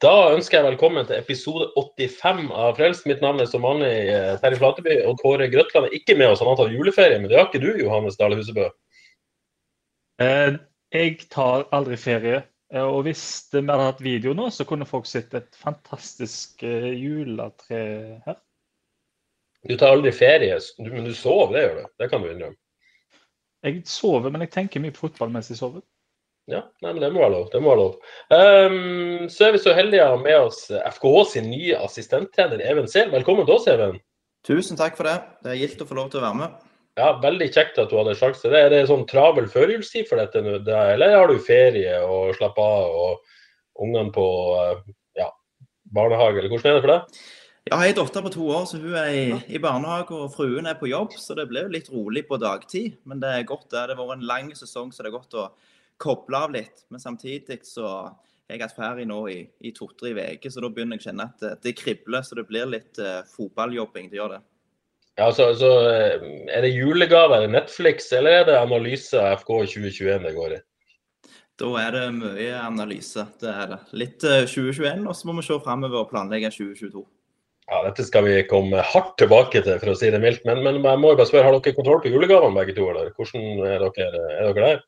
Da ønsker jeg velkommen til episode 85 av Frelst. Mitt navn er som vanlig eh, Terje Flateby, og Kåre Grøtland er ikke med oss. Han tatt juleferie, men det har ikke du, Johannes Dale Husebø. Eh, jeg tar aldri ferie. eh, Og hvis vi hadde hatt video nå, så kunne folk sett et fantastisk eh, juletre her. Du tar aldri ferie, men du sover, det gjør du. Det kan du innrømme. Jeg sover, men jeg tenker mye på fotball mens jeg sover. Ja, nei, men det må være lov. Det må være lov. Um, så er vi så heldige å ha med oss FKH sin nye assistenttrener Even Sehl. Velkommen til oss, Even. Tusen takk for det. Det er gildt å få lov til å være med. Ja, Veldig kjekt at du hadde sjanse til det. Er det sånn travel førjulstid for dette nå, eller har du ferie og slapper av og ungene på eh, ja, barnehage, eller hvordan er det for deg? Jeg har ei datter på to år, så hun er i, i barnehage og fruen er på jobb. Så det ble jo litt rolig på dagtid. Men det er godt. Det Det har vært en lang sesong, så det er godt å koble av litt. Men samtidig så har jeg hatt ferie nå i, i to-tre uker, så da begynner jeg å kjenne at det, det kribler. Så det blir litt uh, fotballjobbing. Det gjør det. Ja, så, så eh, Er det julegave eller Netflix, eller er det analyse av FK 2021 det går i? Da er det mye analyse. Det er det. Litt eh, 2021, og så må vi se framover og planlegge 2022. Ja, Dette skal vi komme hardt tilbake til, for å si det mildt. Men, men jeg må jo bare spørre, har dere kontroll på julegavene begge to? eller? Hvordan er dere, er dere der?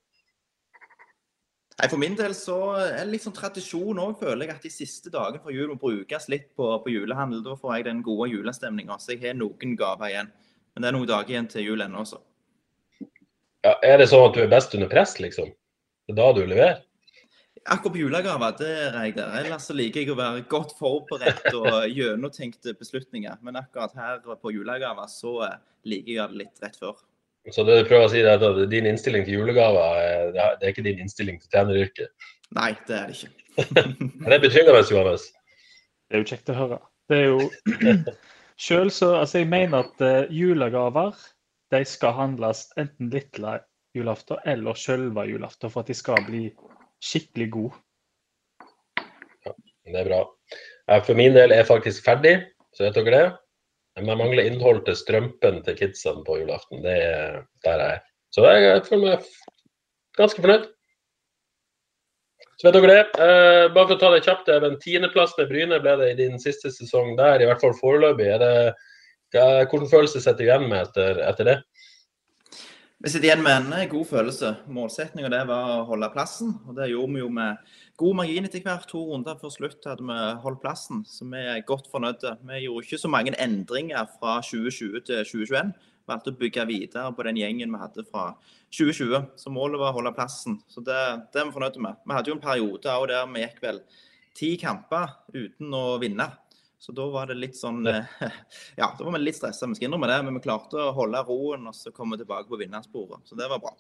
Nei, For min del så er det litt sånn tradisjon òg, føler jeg, at de siste dagene før jul må brukes litt på, på julehandel. Da får jeg den gode julestemninga. Så jeg har noen gaver igjen. Men det er noen dager igjen til jul ennå, også. Ja, er det sånn at du er best under press, liksom? Det er da du leverer? Akkurat på julegaver, det er jeg der. Ellers så liker jeg å være godt forberedt og gjennomtenkte beslutninger. Men akkurat her på julegaver så eh, liker jeg det litt rett før. Så det du prøver å si er at din innstilling til julegaver det er- ikke din innstilling til tjeneryrket? Nei, det er det ikke. det Er betryggende, Johannes? Det er jo kjekt å høre. Det er jo Selv så Altså, jeg mener at eh, julegaver de skal handles enten lille julaften eller sjølve julaften for at de skal bli skikkelig gode. Det er bra. For min del er jeg faktisk ferdig, så vet dere det. Men jeg mangler innhold til strømpen til kidsene på julaften. Det er der jeg er. Så jeg, jeg føler meg ganske fornøyd. Så vet dere det. Eh, bare for å ta det kjapt, Even. Tiendeplass med Bryne ble det i din siste sesong der, i hvert fall foreløpig. Er det, hvordan følelse sitter du igjen med etter, etter det? Vi sitter igjen med en god følelse. Målsettinga var å holde plassen. og Det gjorde vi jo med god margin etter hvert. To runder før slutt hadde vi holdt plassen, så vi er godt fornøyde. Vi gjorde ikke så mange endringer fra 2020 til 2021. Vi valgte å bygge videre på den gjengen vi hadde fra 2020. Så målet var å holde plassen. Så det, det er vi fornøyde med. Vi hadde jo en periode òg der vi gikk vel ti kamper uten å vinne. Så da var det litt sånn Ja, da var vi litt stressa, vi skal innrømme det. Men vi klarte å holde roen og så komme tilbake på vinnersporet. Så det var bra.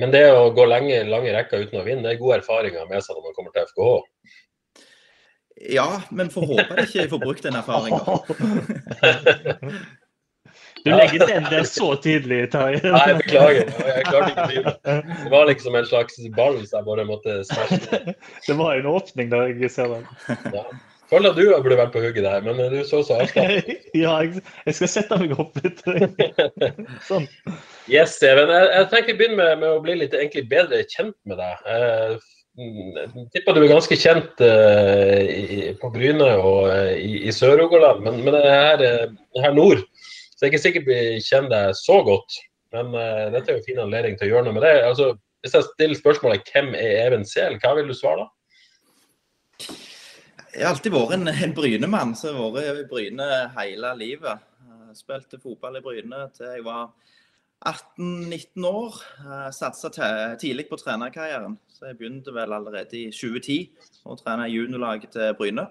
Men det å gå lenge, lange rekker uten å vinne, det er gode erfaringer med seg når man kommer til FKH. Ja, men får håpe jeg ikke får brukt den erfaringa. Du legger den der så tidlig, Tarjei. Nei, jeg beklager. Jeg klarte ikke å drive meg. Det var liksom en slags ball som jeg bare måtte smashe. Det var en åpning der jeg ser den. Ja. Føler at du burde vært på hugget der, men du så så avslappet Ja, jeg, skal sette meg opp litt. Sånn. Yes, Even. Jeg, jeg tenker vi begynner med, med å bli litt egentlig bedre kjent med deg. Eh, Jeg tipper du er ganske kjent uh, i, på Bryne og uh, i, i Sør-Rogaland, men, men det her, uh, her nord så jeg er ikke sikkert vi kjenner deg så godt. Men dette er jo en fin anledning til å gjøre noe med det. Altså, hvis jeg stiller spørsmålet hvem er Even Sehl, hva vil du svare da? Jeg har alltid vært en, en Bryne-mann, så jeg har vært i Bryne hele livet. Jeg spilte fotball i Bryne til jeg var 18-19 år. Satsa tidlig på trenerkarrieren, så jeg begynte vel allerede i 2010 å trene juniorlaget til Bryne.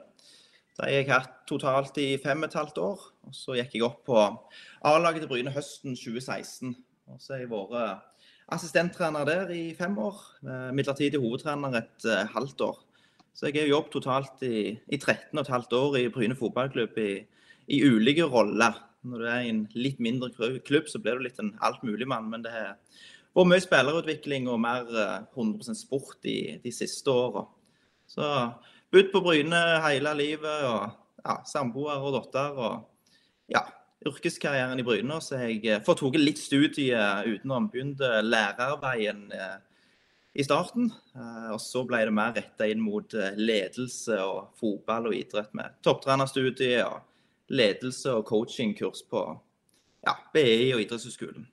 Det har jeg hatt totalt i fem og et halvt år. Og så gikk jeg opp på A-laget til Bryne høsten 2016. Og så har jeg vært assistenttrener der i fem år. eh, Midlertidig hovedtrener et eh, halvt år. Så jeg har jobbet totalt i, i 13 15 år i Bryne fotballklubb i, i ulike roller. Når du er i en litt mindre klubb, så blir du litt en altmuligmann. Men det har vært mye spillerutvikling og mer eh, 100% sport de, de siste åra. Så bodd på Bryne hele livet og ja, samboer og datter. og ja, yrkeskarrieren i Bryne. Så jeg eh, fått tatt litt studie utenom. Begynte lærerveien eh, i starten. eh, Og så ble det mer retta inn mot eh, ledelse og fotball og idrett med topptrenerstudie og ledelse og coachingkurs på ja, BI og idrettshøyskolen.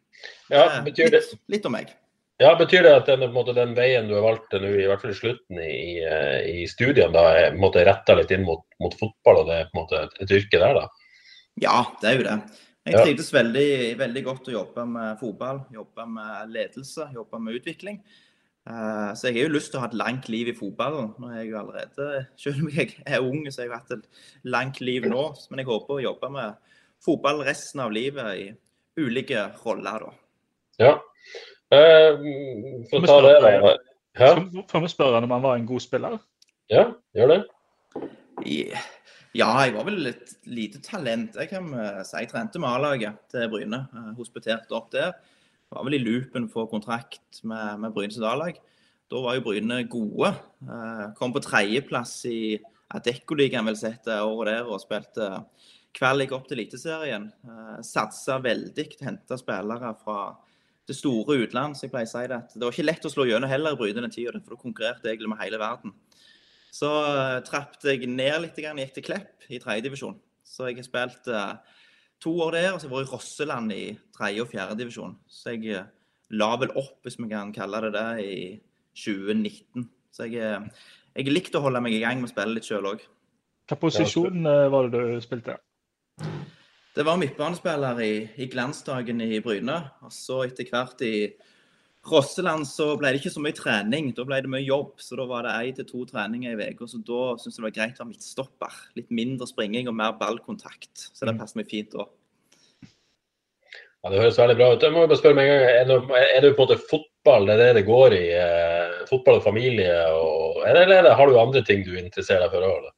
Ja, Eh, betyr det, litt, litt om meg. ja, betyr det at den, måte, den veien du har valgt nå, i hvert fall i slutten i, i studiene, da, er måte retta litt inn mot, mot fotball, og det er på en måte et yrke der, da? Ja, det er jo det. Jeg Ja. trivdes veldig, veldig godt å jobbe med fotball, jobbe med ledelse, jobbe med utvikling. Eh, Så jeg har jo lyst til å ha et langt liv i fotballen. Nå er jeg jo allerede, Selv om jeg er ung, så har jeg hatt et langt liv nå. Men jeg håper å jobbe med fotball resten av livet i ulike roller. da. Ja. Eh, for å ta det, da. Ja, Får vi spørre om han var en god spiller? ja gjør det. Ja, jeg var vel et lite talent. Jeg kan eh, si jeg trente med A-laget til Bryne. eh, Hospiterte opp der. Var vel i loopen for kontrakt med, med Bryne sitt A-lag. Da var jo Bryne gode. Eh, Kom på tredjeplass i Adeccoligaen vel sett det året der og spilte kvalik opp til Eliteserien. Eh, Satsa veldig, henta spillere fra det store utland. Så jeg pleier å si det det var ikke lett å slå gjennom heller i Bryne den tida, for da konkurrerte jeg med hele verden. Så uh, trappet jeg ned litt, gikk til Klepp i tredjedivisjon. Så jeg har spilt eh, to år der, og så har jeg vært i Rosseland i tredje- og fjerdedivisjon. Så jeg eh, la vel opp, hvis vi kan kalle det det, i 2019. Så jeg, eh, jeg likte å holde meg i gang med å spille litt sjøl òg. Hva posisjon eh, var det du spilte? Det var midtbanespiller i, i glansdagen i Bryne. Og så etter hvert i Rosseland så ble det ikke så mye trening. Da ble det mye jobb. Så da var det én til to treninger i uka. Så da syns jeg det var greit å ha midtstopper. Litt mindre springing og mer ballkontakt. Så det passer meg fint da. Ja, Det høres veldig bra ut. Jeg må bare spørre meg en gang, Er det, på en måte fotball det er det det går i? Eh, fotball og familie? Og, eller eller har du andre ting du interesserer deg for òg?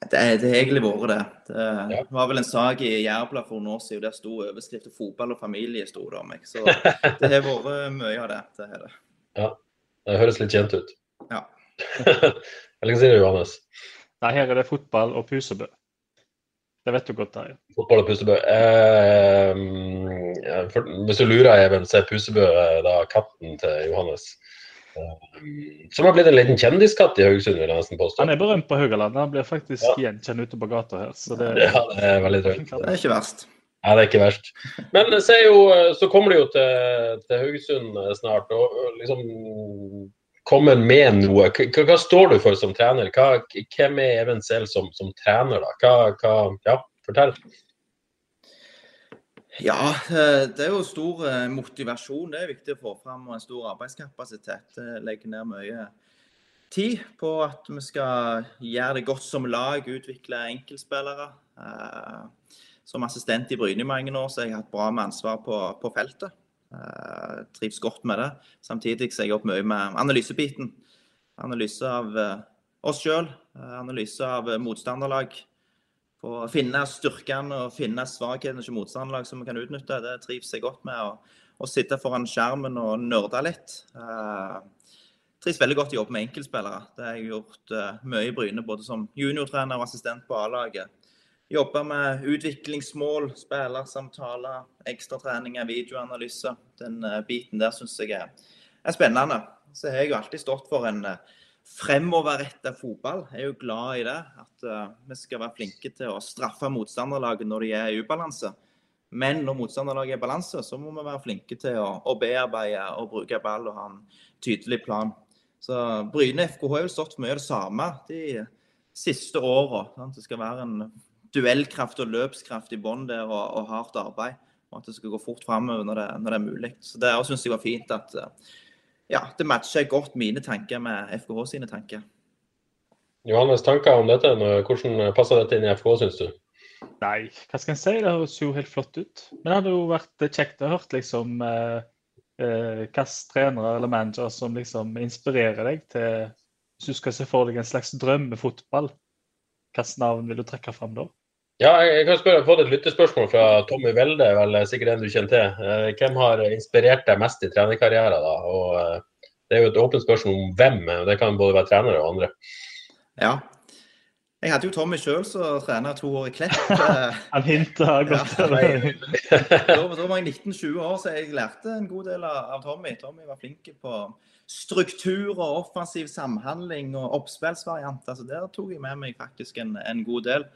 Det, det har egentlig vært det. Det Ja. var vel en sak i Jærbladet for noen år siden. Der sto overskriften 'fotball og familie' sto det om meg. Så det har vært mye av det. det, er det. Det høres litt kjent ut. Ja. Eller hva sier du, Johannes? Nei, her er det fotball og pusebø. Det vet du godt, Terje. Fotball og Pusebø. Eh, for, hvis du lurer, Even, så er Pusebø eh, da katten til Johannes. Som har blitt en liten kjendiskatt i Haugesund, vil jeg nesten påstå. Han er berømt på Haugaland. Han blir faktisk Ja. gjenkjent ute på gata her. Så det, Ja, det er veldig drøyt. Det er ikke verst. Ja, det er ikke verst. Men jo, så kommer det jo til, til Haugesund snart. og liksom kommer med noe. Hva, hva står du for som trener? Hva, hvem er Even selv som, som trener, da? Hva, hva, ja, fortell. Ja, eh, det er jo stor eh, motivasjon. Det er viktig å få fram. Og en stor arbeidskapasitet. Det legger ned mye tid på at vi skal gjøre det godt som lag, utvikle enkeltspillere. Eh, Som assistent i Bryne i mange år så har jeg hatt bra med ansvar på, på feltet. Eh, Trives godt med det. Samtidig så jeg jobbet mye med analysebiten. Analyse av eh, oss sjøl, analyse av eh, motstanderlag på å finne styrkene og finne svakhetene til motstanderlag som vi kan utnytte. Det trives jeg godt med. Å, sitte foran skjermen og nerde litt. Uh, trives veldig godt å jobbe med enkeltspillere. Det har jeg gjort eh, mye i Bryne, både som juniortrener og assistent på A-laget. Jobbe med utviklingsmål, spillersamtaler, ekstratreninger, videoanalyser. Den eh, biten der syns jeg er, er spennende. Så har jeg jo alltid stått for en uh, fremoverretta fotball. Jeg er jo glad i det. At uh, vi skal være flinke til å straffe motstanderlaget når de er i ubalanse. Men når motstanderlaget er i balanse, så må vi være flinke til å, å bearbeide og bruke ball og ha en tydelig plan. Så Bryne FKH har jo stått for mye av det samme de siste åra. Det skal være en duellkraft og løpskraft i bånn der og, og, hardt arbeid. Og at det skal gå fort framover når, når det er mulig. Så det syns jeg var fint at uh, ja, det matcher godt mine tanker med FKH sine tanker. Johannes, tanker om dette? Hvordan passer dette inn i FKH, syns du? Nei, hva skal en si? Det høres jo helt flott ut. Men det hadde jo vært kjekt å høre liksom eh, eh, hvilke trenere eller managere som liksom inspirerer deg til Hvis du skal se for deg en slags drømmefotball, hvilket navn vil du trekke fram da? Ja, jeg kan spørre, jeg har fått et lyttespørsmål fra Tommy Welde, vel sikkert en du kjenner til. Eh, hvem har inspirert deg mest i trenerkarrieren? da? Og eh, Det er jo et åpent spørsmål om hvem, og det kan både være trenere og andre. Ja. Jeg hadde jo Tommy sjøl som trener to år i Klepp. Han hinta godt. Ja, da, da var jeg 19-20 år, så jeg lærte en god del av Tommy. Tommy var flink på struktur og offensiv samhandling og oppspillsvarianter. Så der tok jeg med meg faktisk en, en god del.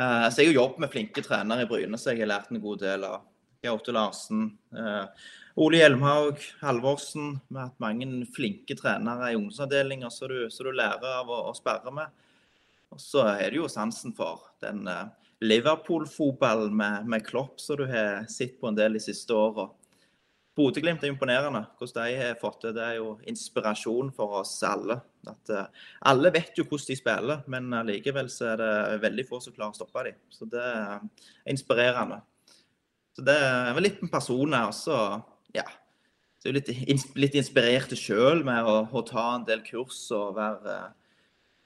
Uh, så jeg har jobbet med flinke trenere i Bryne, så jeg har lært en god del av Gaute Larsen. Uh, Ole Hjelmhaug, Halvorsen. Vi har hatt mange flinke trenere i ungdomsavdelinger som du, du, lærer av å, å sperre med. Og så er det jo sansen for den uh, Liverpool-fotballen med, med, Klopp som du har sett på en del de siste åra. Bodø-Glimt er imponerende. Hvordan de har fått det, det er jo inspirasjon for oss alle. At, uh, alle vet jo hvordan de spiller, men likevel så er det veldig få som klarer å stoppe dem. Så det er inspirerende. Så det er vel litt med personer også. Ja. Så er litt, litt inspirert sjøl med å, å, ta en del kurs og være uh,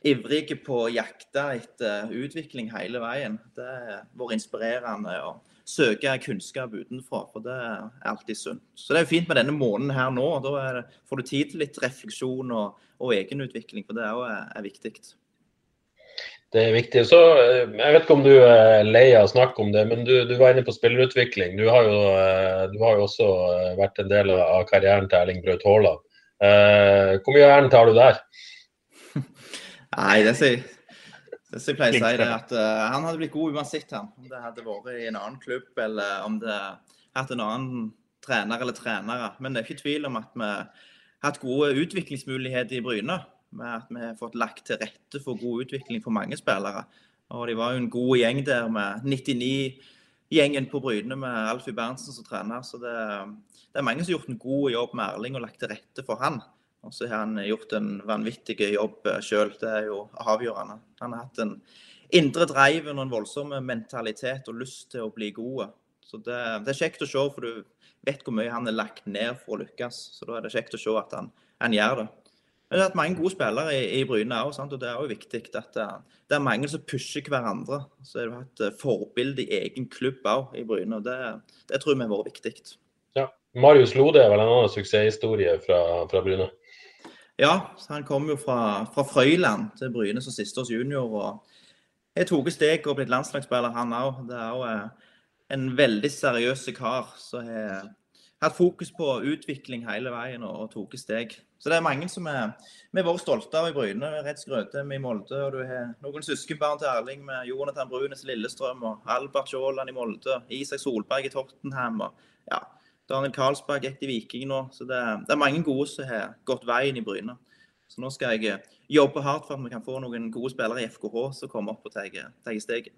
ivrige på å jakte etter utvikling hele veien. Det har vært inspirerende. og søke kunnskap utenfra, for det er alltid sunt. Så det er jo fint med denne måneden her nå. Da får du tid til litt refleksjon og, og egenutvikling, for det er, jo, er viktig. Det er viktig. Så eh, Jeg vet ikke om du er lei av å snakke om det, men du, du var inne på spillerutvikling. Du har, jo, eh, du har, jo, også eh, vært en del av karrieren til Erling Braut Haaland. Hvor mye æren tar du der? Nei, det sier det som jeg pleier å si, er at uh, han hadde blitt god uansett, han. Om det hadde vært i en annen klubb, eller om det hadde hatt en annen trener eller trenere. Men det er ikke tvil om at vi har hatt gode utviklingsmuligheter i Bryne. Med at vi har fått lagt til rette for god utvikling for mange spillere. Og de var jo en god gjeng der med 99-gjengen på Bryne med Alfie Berntsen som trener. Så det, det, er mange som har gjort en god jobb med Erling og lagt til rette for han. Og så har han gjort en vanvittig jobb eh, sjøl. Det er jo avgjørende. Han har hatt en indre drive og en voldsom mentalitet og lyst til å bli god. Så det, det, er kjekt å se, for du vet hvor mye han har lagt ned for å lykkes. Så da er det kjekt å se at han, han gjør det. Men det har hatt mange gode spillere i, i Bryne òg, og det er jo viktig at det, det, er mange som pusher hverandre. Så har du hatt eh, forbilde i egen klubb òg i Bryne, og det, det tror vi har vært viktig. Ja. Marius Lode er vel en annen suksesshistorie fra, fra Bryne? Ja, han kom jo fra, fra Frøyland til Bryne som sisteårs junior. og Jeg tok steg og blitt landslagsspiller, han òg. Det er òg eh, en veldig seriøs kar som har hatt fokus på utvikling hele veien og, og tatt steg. Så det er mange som er, vi har vært stolte av i Bryne. Rett Skrøtem i Molde. og Du har noen søskenbarn til Erling med Jonathan Brunes Lillestrøm og Albert Sjåland i Molde. Isak Solberg i Tottenham. og ja, Daniel Karlsberg gikk til Viking nå. Så det, det, er mange gode som har gått veien i Bryne. Så nå skal jeg eh, jobbe hardt for at vi kan få noen gode spillere i FKH som kommer opp og tar steget.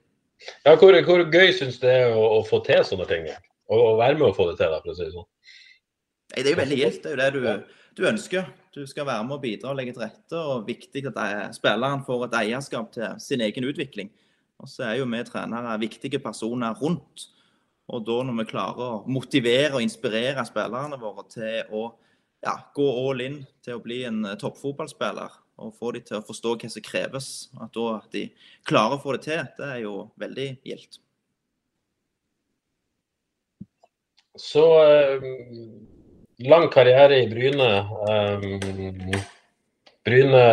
Ja, hvor, hvor gøy syns du det er å, å, få til sånne ting? Å, være med å få det til, da, for å si det sånn? Det er jo veldig gildt. Det er jo det du, du, ønsker. Du skal være med å bidra og legge til rette. og Viktig at spilleren får et eierskap til sin egen utvikling. Og så er jo vi trenere viktige personer rundt. Og da når vi klarer å motivere og inspirere spillerne våre til å ja, gå all in til å bli en eh, toppfotballspiller, og få dem til å forstå hva som kreves, at da de klarer å få det til, det er jo veldig gildt. Så eh, lang karriere i Bryne. Eh, Bryne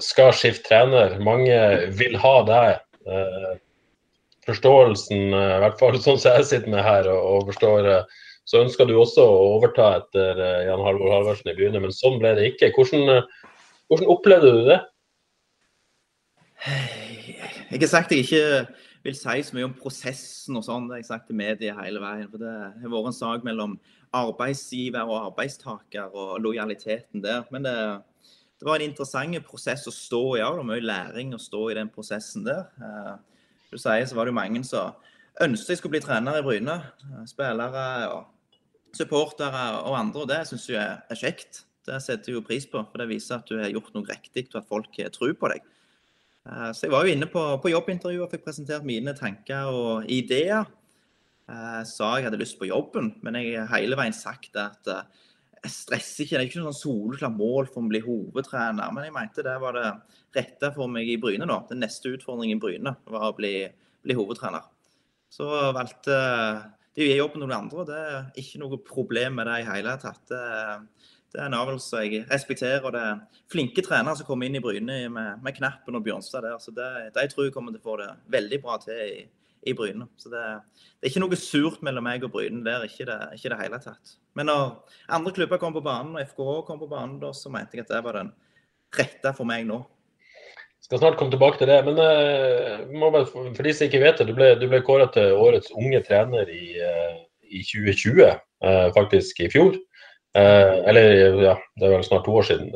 skal skifte trener. Mange vil ha deg. Eh, forståelsen, eh, i hvert fall sånn som jeg sitter med her og, og forstår, eh, så ønska du også å overta etter eh, Jan Halvor Halvorsen i byen, men sånn ble det ikke. Hvordan, hvordan opplevde du det? Jeg har sagt jeg ikke vil si så mye om prosessen og sånn. Det har jeg sagt til media hele veien. for Det har vært en sak mellom arbeidsgiver og arbeidstaker og lojaliteten der. Men det, det var en interessant prosess å stå i. Ja, det var mye læring å stå i den prosessen der du sier, så var det jo mange som ønsket jeg skulle bli trener i Bryne. Spillere og supportere og andre. Og det syns jeg er kjekt. Det setter jeg jo pris på, for det viser at du har gjort noe riktig, og at folk tror på deg. Eh, Så jeg var jo inne på, på jobbintervju og fikk presentert mine tanker og ideer. Jeg Sa jeg hadde lyst på jobben, men jeg har hele veien sagt at eh, jeg stresser ikke. Det er ikke noe sånn soleklart mål for å bli hovedtrener. Men jeg mente det var det rette for meg i Bryne nå. Den neste utfordringen i Bryne var å bli, bli hovedtrener. Så valgte de å gi jobben til noen andre. og Det er ikke noe problem med det i hele tatt. Det, det er en avgjørelse jeg respekterer. og Det er flinke trenere som kommer inn i Bryne med, med Knappen og Bjørnstad der. så det, De tror jeg kommer til å få det veldig bra til i, i Bryne. Så det, det, er ikke noe surt mellom meg og Bryne der. Ikke det, ikke det hele tatt. Men når andre klubber kom på banen, og FKH kom på banen, da, så mente jeg at det var den rette for meg nå. Skal snart komme tilbake til det. Men uh, for de som ikke vet det, du ble, du ble kåret til årets unge trener i, uh, i 2020, uh, faktisk i fjor. eller ja, det er vel snart to år siden.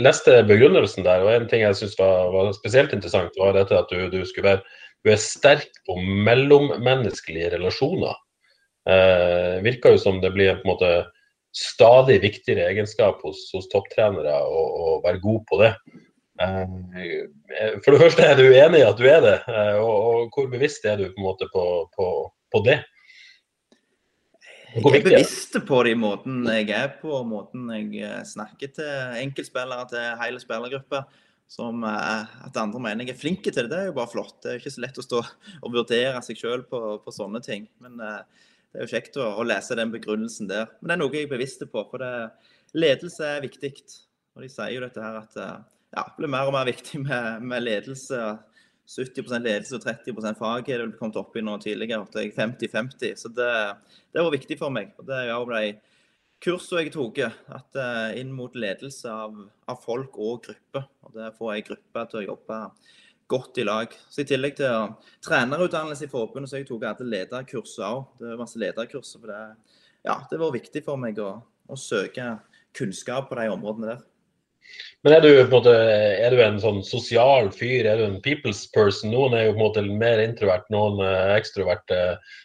Leste begrunnelsen der, og en ting jeg syns var, var, spesielt interessant, var dette at du, du skulle være du er sterk på mellommenneskelige relasjoner. virker jo som det blir på måte stadig viktigere egenskap hos, hos topptrenere å, å, være god på det. Eh, for det første, er du enig i at du er det, eh, og, og hvor bevisst er du på, en måte på, på, på det? Jeg er bevisst på det i måten jeg er på, og måten jeg eh, snakker til enkeltspillere, til hele spillergrupper. Som at andre mener jeg er flinke til det, det er jo bare flott. Det er jo ikke så lett å stå og vurdere seg sjøl på, på, sånne ting. Men det er jo kjekt å, å, lese den begrunnelsen der. Men det er noe jeg er bevisst på, for det, ledelse er viktig. Og de sier jo dette her at ja, det blir mer og mer viktig med, med ledelse. 70% ledelse og 30% fag er det kommet opp i nå tidligere. 50-50. Så det, det var viktig for meg. Og det er jo de kursene jeg tok, at uh, inn mot ledelse av, av, folk og grupper. Og det får ei gruppe til å jobbe godt i lag. Så I tillegg til å trenerutdannelse i forbundet, så jeg tok alle lederkurser òg. Det var masse lederkurser. for det, ja, det var viktig for meg å, å, søke kunnskap på de områdene der. Men er du, en måte, er du en sånn sosial fyr, er du en people's person? Noen er jo på en måte mer introvert, noen er ekstrovert.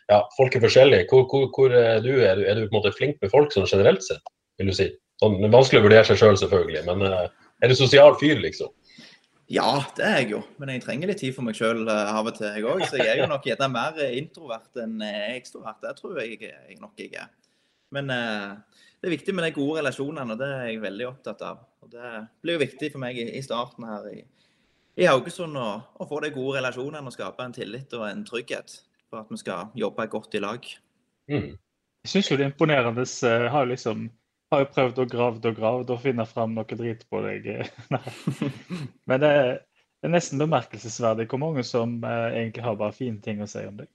Ja, folk er forskjellige. Hvor, hvor, hvor er du? Er, du? er du på en måte flink med folk sånn generelt sett, vil du si? Sånn, vanskelig å vurdere seg sjøl, selv, selvfølgelig, men er du sosial fyr, liksom? Ja, det er jeg jo. Men jeg trenger litt tid for meg sjøl uh, av og til, jeg òg. Så jeg er jo nok gjerne mer introvert enn ekstrovert. Det tror jeg, jeg nok jeg er. Men det er viktig med de gode relasjonene, og det er jeg veldig opptatt av. Og Det blir jo viktig for meg i, starten her i, i Haugesund å, å, få de gode relasjonene og skape en tillit og en trygghet for at vi skal jobbe godt i lag. Mm. Jeg syns jo det er imponerende. Jeg har liksom har jo prøvd og gravd og gravd og finne fram noe drit på deg. Men det er, det er, nesten bemerkelsesverdig hvor mange som eh, egentlig har bare fine ting å si om deg.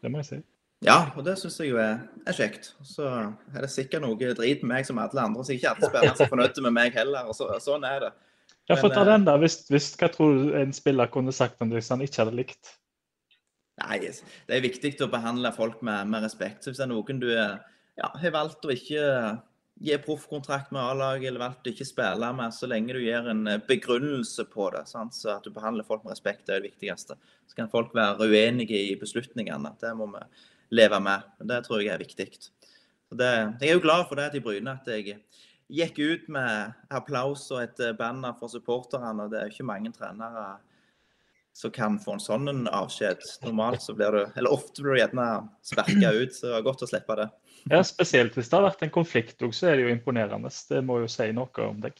Det må jeg si. Ja, og det syns jeg jo er, er, kjekt. Så er det sikkert noe drit med meg som alle andre. Så ikke alle spillere er fornøyd med meg heller. og så, Sånn er det. Ja, for ta den da. hvis, hvis, Hva tror du en spiller kunne sagt om det hvis han ikke hadde likt? Nei, Det er viktig å behandle folk med, med respekt. Så Hvis det er noen du ja, har valgt å ikke gi proffkontrakt med A-laget eller valgt å ikke spille med, så lenge du gir en eh, begrunnelse på det. Sant? Så At du behandler folk med respekt, det er det viktigste. Så kan folk være uenige i beslutningene. Det må vi leve med. Det tror jeg er viktig. Det, jeg er jo glad for det til Bryne, at jeg gikk ut med applaus og et eh, banner for supporterne. og Det er jo ikke mange trenere som kan få en sånn avskjed. Normalt så blir du, eller ofte blir du gjerne sparka ut, så det var godt å slippe det. Ja, Spesielt hvis det har vært en konflikt òg, så er det jo imponerende. Det må jo si noe om deg.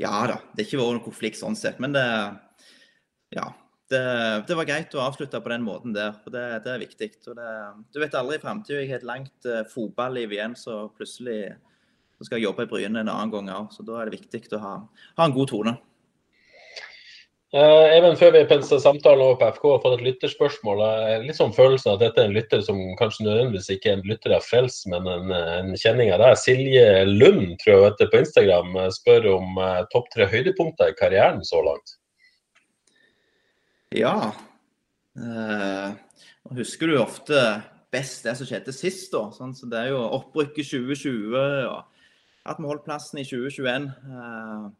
Ja da, det har ikke vært noen konflikt sånn sett. Men det, ja, det, det, var greit å avslutte på den måten der. for Det, det er viktig. Du vet aldri i framtida. Jeg har et langt uh, fotballiv igjen, så plutselig så skal jeg jobbe i Bryne en annen gang òg. Så da er det viktig å ha, ha en god tone. Uh, Even, før vi penser samtalen over på FK, har fått et lytterspørsmål. Litt sånn følelsen at dette er en lytter som kanskje nødvendigvis ikke er en lytter av Frels, men en, en kjenning av deg. Silje Lund tror jeg på Instagram spør om uh, topp tre høydepunkter i karrieren så langt. Ja. nå husker du ofte best det som skjedde sist, da. Sånn, så det er jo opprykket 2020 og at vi holdt plassen i 2021. Uh,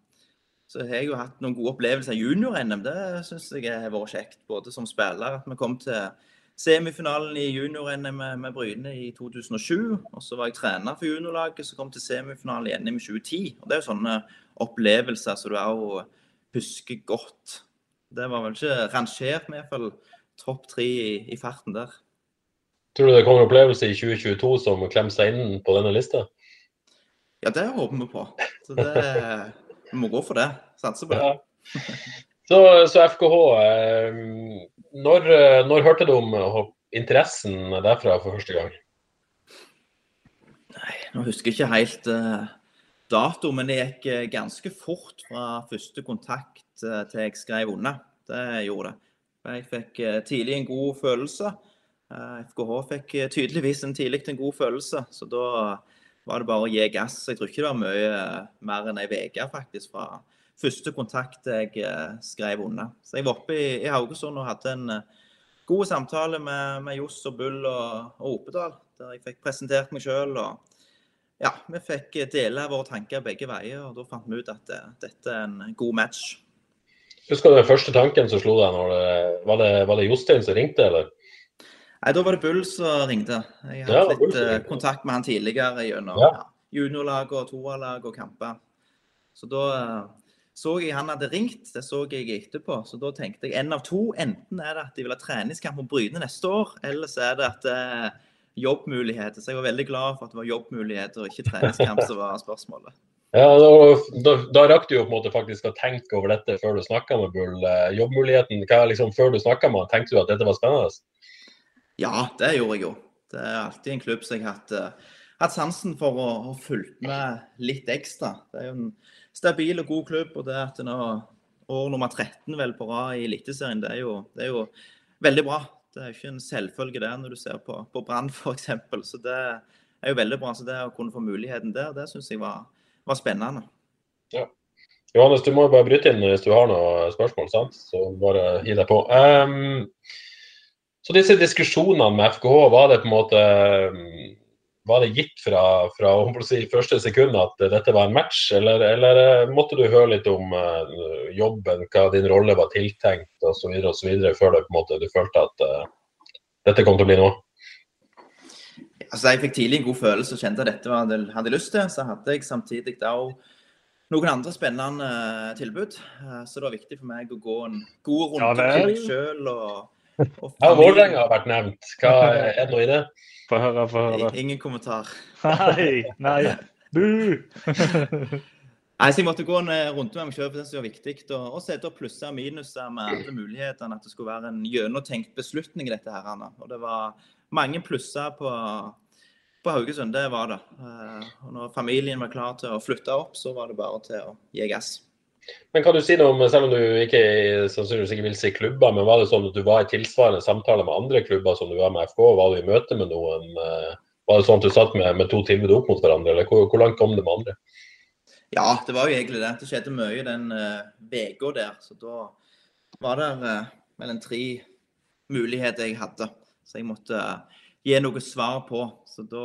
så har jeg jo hatt noen gode opplevelser i junior-NM. Det syns jeg har vært kjekt. Både som spiller, at vi kom til, semifinalen i junior-NM med, med Bryne i 2007. Og så var jeg trener for juniorlaget som kom til semifinalen i NM i 2010. Og Det er jo sånne opplevelser som du òg husker godt. Det var vel ikke rangert med iallfall topp tre i, i farten der. Tror du det kommer en opplevelse i 2022 som klemmer seg inn på denne lista? Ja, det håper vi på. Så det, Vi må gå for det. Satse på det. Ja. Så, så, FKH, eh, når, når, hørte du om interessen derfra for første gang? Nei, Nå husker jeg ikke helt dato, men det gikk ganske fort fra første kontakt til jeg skrev unna. Det gjorde det. Jeg fikk tidlig en god følelse. FKH fikk tydeligvis en tidlig en god følelse, så da var det bare å gi gass. Jeg tror ikke det var mye mer enn ei uke faktisk fra første kontakt jeg eh, skrev under. Så jeg var oppe i, i Haugesund og hadde en god samtale med, med Johs og Bull og, og Opedal, der jeg fikk presentert meg sjøl. Ja, vi fikk dele våre tanker begge veier, og da fant vi ut at eh, dette er en god match. Husker du den første tanken som slo deg? Når det, var, det, var det Jostein som ringte, eller? Nei, da var det Bull som ringte. Jeg hadde ja, litt uh, kontakt med han tidligere gjennom ja. ja, juniorlag og toerlag og kamper. Så da uh, så jeg han hadde ringt, det så jeg etterpå. Så da tenkte jeg en av to. Enten er det at de vil ha treningskamp på Bryne neste år, eller så er det at eh, er jobbmuligheter. Så jeg var veldig glad for at det var jobbmuligheter og ikke treningskamp som var spørsmålet. Ja, da, da, rakk du jo på en måte faktisk å tenke over dette før du snakka med Bull. Eh, jobbmuligheten, hva, liksom, Før du snakka med han, tenkte du at dette var spennende? Ja, det gjorde jeg jo. Det er alltid en klubb som jeg har hatt, uh, hatt sansen for å ha fulgt med litt ekstra. Det er jo en stabil og god klubb. Og det at nå år nummer 13 vel på rad i Eliteserien, det, det, er jo veldig bra. Det er jo ikke en selvfølge det når du ser på, på Brann f.eks. Så det er jo veldig bra. Så det å kunne få muligheten der, det syns jeg var, var, spennende. Ja. Johannes, du må jo bare bryte inn hvis du har noen spørsmål, sant? så bare gi deg på. Um, så disse diskusjonene med FKH, var det på en måte var det gitt fra, fra si, første sekund at dette var en match, eller, eller eh, måtte du høre litt om uh, jobben, hva din rolle var tiltenkt osv. før det, måte, du følte at uh, dette kom til å bli noe? Altså, jeg fikk tidlig en god følelse og kjente at dette var det jeg hadde lyst til. Så hadde jeg samtidig da noen andre spennende tilbud. Så det var viktig for meg å gå en god runde ja, med meg sjøl. Og, og ja, Vålerenga har vært nevnt. Hva er det noe i det? Få høre, få høre. Ingen kommentar. Nei, nei. Bu! Nei, så Jeg måtte gå en eh, runde med meg selv, for det var viktig. Og, og sette opp plusser og minuser med alle mulighetene. At det skulle være en gjennomtenkt beslutning i dette. her. Anna. Og det var mange plusser på, på Haugesund, det var det. Eh, og når familien var klar til å flytte opp, så var det bare til å gi gass. Men kan du si noe om, selv om du ikke sannsynligvis ikke vil si klubber, men var det sånn at du var i tilsvarende samtaler med andre klubber som du var med FK? Var du i møte med noen? Eh, var det sånn at du satt med, med to tilbud opp mot hverandre, eller hvor, hvor, langt kom det med andre? Ja, det var jo egentlig det. Det skjedde mye den uka uh, der. Så da var det uh, vel en tre muligheter jeg hadde. Så jeg måtte uh, gi noe svar på. Så da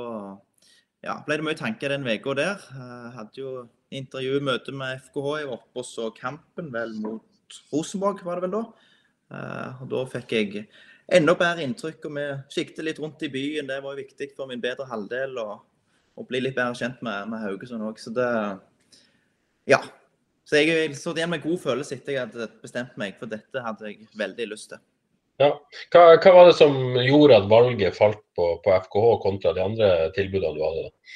ja, ble det mye tanker den uka der. Jeg hadde jo intervju, møte med FKH. Jeg var oppe og så kampen vel mot Rosenborg, var det vel da. Uh, og Da fikk jeg enda bedre inntrykk. og Vi siktet litt rundt i byen. Det var jo viktig for min bedre halvdel å bli litt bedre kjent med, med Haugesund òg. Så det Ja. Så jeg så igjen med god følelse etter jeg hadde bestemt meg, for dette hadde jeg veldig lyst til. Ja. Hva, hva var det som gjorde at valget falt på, på FKH kontra de andre tilbudene du hadde? da?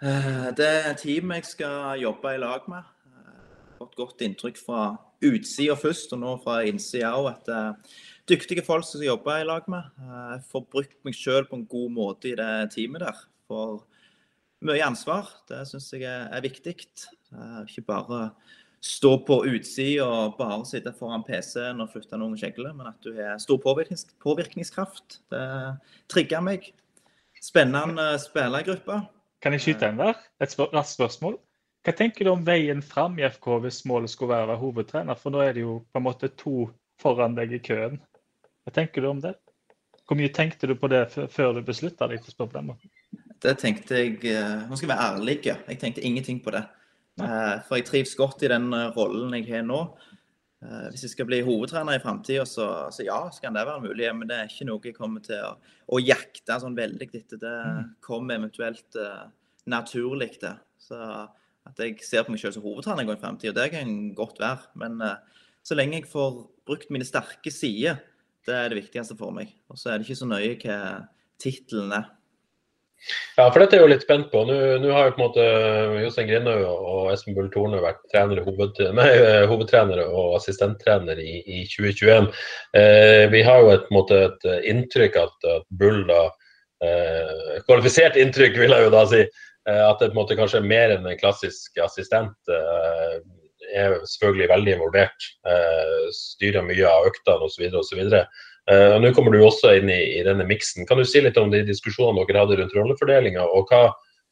Eh, det er team jeg skal jobbe i lag med. Eh, fått godt inntrykk fra utsida først, og nå fra innsida òg, at det eh, er dyktige folk som skal jobbe i lag med. Jeg får brukt meg sjøl på en god måte i det teamet der. For mye ansvar. Det syns jeg er viktig. Ikke bare stå på utsida og bare sitte foran PC-en og flytte noen kjegler, men at du har stor påvirknings påvirkningskraft. Det trigger meg. Spennende spillergruppe. Kan jeg skyte en der? Et spør raskt spørsmål. Hva tenker du om veien fram i FK hvis målet skulle være å være hovedtrener? For nå er det jo på en måte to foran deg i køen. Hva tenker du om det? Hvor mye tenkte du på det før du beslutta deg til å spørre på den måten? Det tenkte jeg eh, Nå skal jeg være ærlig. Jeg tenkte ingenting på det. Eh, for jeg trives godt i den eh, rollen jeg har nå. Eh, hvis jeg skal bli hovedtrener i framtida, så, så, ja, skal det være mulig. Men det er ikke noe jeg kommer til å, å jakte sånn veldig etter. Det kommer eventuelt uh, naturlig, det. Så at jeg ser på meg selv som hovedtrener i framtida, det kan godt være. Men uh, så lenge jeg får brukt mine sterke sider, det er det viktigste for meg. Og så er det ikke så nøye hva tittelen er. Ja, for dette er jo litt spent på. Nå, nå har jo på en måte Jostein Grindhaug og Espen Bull Torne vært trenere, nei, hovedtrenere og assistenttrenere i, i 2021. Eh, vi har jo et, måte, et inntrykk at, at Bull da eh, Kvalifisert inntrykk, vil jeg jo da si. Eh, at det på en måte kanskje er mer enn en klassisk assistent. Eh, er selvfølgelig veldig involvert. Eh, styrer mye av øktene osv. osv. Uh, Nå kommer du også inn i, i denne miksen. Kan du si litt om de diskusjonene dere hadde rundt rollefordelinga, og hva,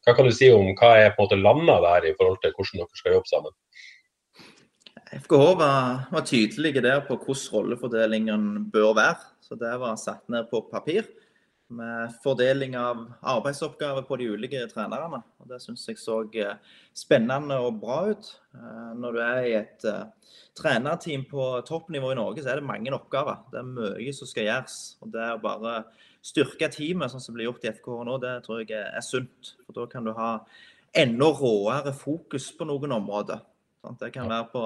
hva, kan du si om hva er på en måte landa der i forhold til hvordan dere skal jobbe sammen? FKH var, var tydelige der på hvordan rollefordelingen bør være. Så det var satt ned på papir med fordeling av arbeidsoppgaver på de ulike trenerne. Og Det syns jeg så eh, spennende og bra ut. Eh, når du er i et uh, trenerteam på toppnivå i Norge, så er det mange oppgaver. Det er mye som skal gjøres. Og Det å bare styrke teamet, sånn som blir gjort i FK nå, det tror jeg er, sunt. For Da kan du ha enda råere fokus på noen områder. Det kan være på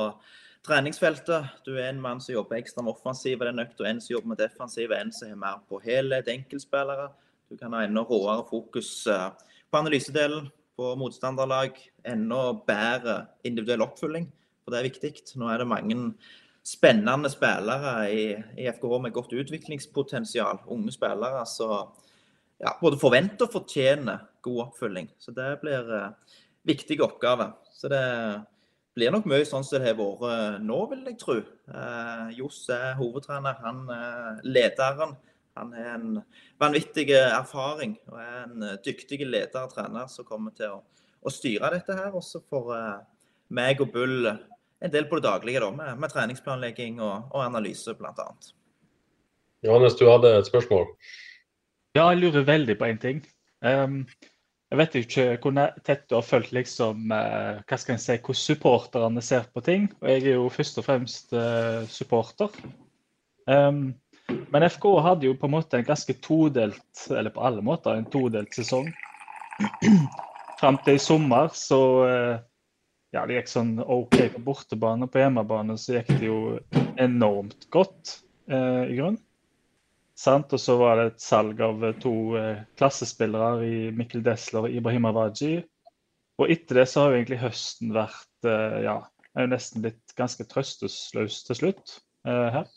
treningsfeltet. Du er en mann som jobber ekstra med offensiv den økta, en som jobber med defensiv, en som har mer på helhet, enkeltspillere. Du kan ha enda råere fokus eh, på analysedelen, på motstanderlag. Enda bedre individuell oppfølging, for det er viktig. Nå er det mange spennende spillere i, i FKH med godt utviklingspotensial. Unge spillere som ja, både forventer og fortjener god oppfølging. Så det blir uh, viktige oppgaver. Så det blir nok mye sånn som det har vært eh, nå, vil jeg tro. Eh, Johs er hovedtrener, han er lederen. Han har en vanvittig erfaring og er en dyktig leder og trener som kommer til å, å styre dette her. Også for eh, meg og Bull en del på det daglige da, med, med treningsplanlegging og, og analyse, bl.a. Johannes, du hadde et spørsmål? Ja, jeg lurer veldig på én ting. Um, jeg vet ikke hvor tett du har fulgt liksom, eh, hva skal jeg si, hvordan supporterne ser på ting. og Jeg er jo først og fremst uh, supporter. Um, men FK hadde jo på en måte en ganske todelt, eller på alle måter en todelt sesong. Fram til i sommer så uh, ja, det gikk sånn OK på bortebane. På hjemmebane så gikk det jo enormt godt, uh, i grunnen. Sant? Og så var det et salg av to eh, klassespillere i Mikkel Desler og Ibrahim Avaji. Og etter det så har jo egentlig høsten vært eh, ja, er jo nesten blitt ganske trøstesløs til slutt eh, her.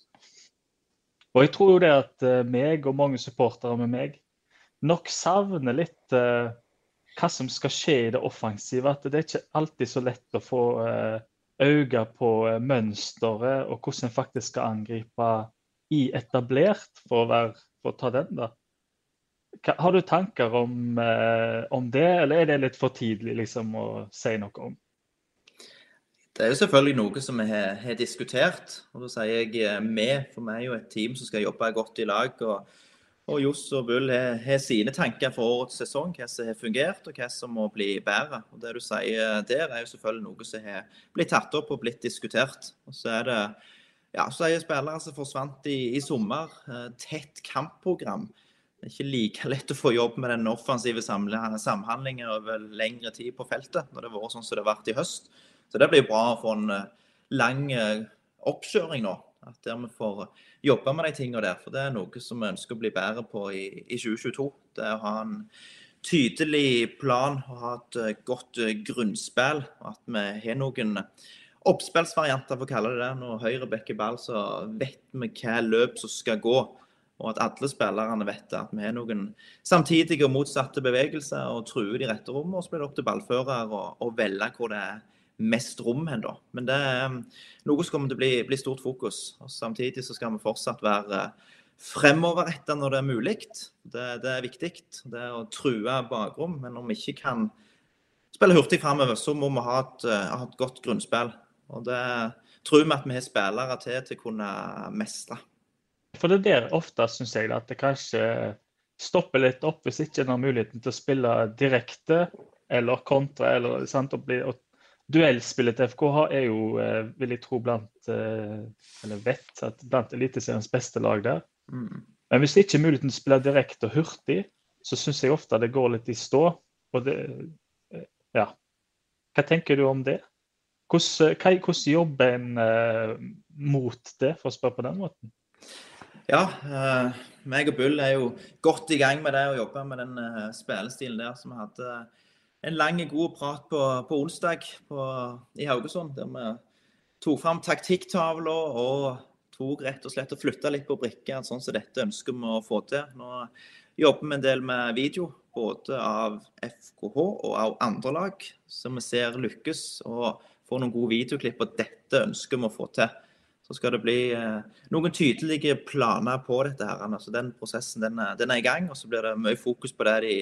Og jeg tror jo det at eh, meg og mange supportere med meg nok savner litt eh, hva som skal skje i det offensive. At det er ikke alltid så lett å få eh, øye på mønsteret og hvordan en faktisk skal angripe i etablert, for å, være, for å ta den, da. Har du tanker om, eh, om, det, eller er det litt for tidlig liksom, å si noe om? Det er jo selvfølgelig noe som vi har, har diskutert. og Da sier jeg vi, eh, for vi er jo et team som skal jobbe godt i lag. og, og Johs og Bull har, sine tanker for årets sesong, hva som har fungert og hva som må bli bedre. Og Det du sier der, er jo selvfølgelig noe som har blitt tatt opp og blitt diskutert. Og så er det ja, så er spillere som forsvant i, i sommer. Eh, tett kampprogram. Det er ikke like lett å få jobb med den offensive samhandlingen over lengre tid på feltet, når det har vært sånn som det har vært i høst. Så det blir bra å få en eh, lang eh, oppkjøring nå. At der vi får jobbe med de tingene der. For det er noe som vi ønsker å bli bedre på i, i 2022. Det er å ha en tydelig plan og ha et godt grunnspill. At vi har noen oppspillsvarianter, for å kalle det det. Når Høyre backer ball, så vet vi hva løp som skal gå. Og at alle spillerne vet at vi har noen samtidige og motsatte bevegelser og truer de rette rommene. Og så blir det opp til ballfører å velge hvor det er mest rom hen, da. Men det er um, noe som kommer til å bli, bli stort fokus. Og samtidig så skal vi fortsatt være fremoverretta når det er mulig. Det, det, er viktig. Det er å true bakrom. Men om vi ikke kan spille hurtig fremover, så må vi ha et, ha et godt grunnspill. Og det tror vi at vi har spillere til til å kunne mestre. For det er der ofte syns jeg at det kanskje stopper litt opp hvis ikke en har muligheten til å spille direkte eller kontra. eller sant, og, bli, og duellspillet til FKH er jo, eh, vil jeg tro, blant eh, eller vet, at blant Eliteseriens beste lag der. Mm. Men hvis det ikke er muligheten til å spille direkte og hurtig, så syns jeg ofte det går litt i stå. Og det, eh, ja. Hva tenker du om det? Hvordan, hvordan jobber en uh, mot det, for å spørre på den måten? Ja, uh, meg og Bull er jo godt i gang med det å jobbe med den uh, spillestilen der som vi hadde en lang, god prat på, på onsdag på, i Haugesund. Der vi tok fram taktikktavla og tok rett og slett og flytta litt på brikker. Sånn som dette ønsker vi å få til. Nå jobber vi en del med video, både av FKH og av andre lag, som vi ser lykkes. og får noen gode videoklipp, og dette ønsker vi å få til. Så skal det bli eh, noen tydelige planer på dette. her. Altså, den prosessen den er, den er, i gang, og så blir det mye fokus på det de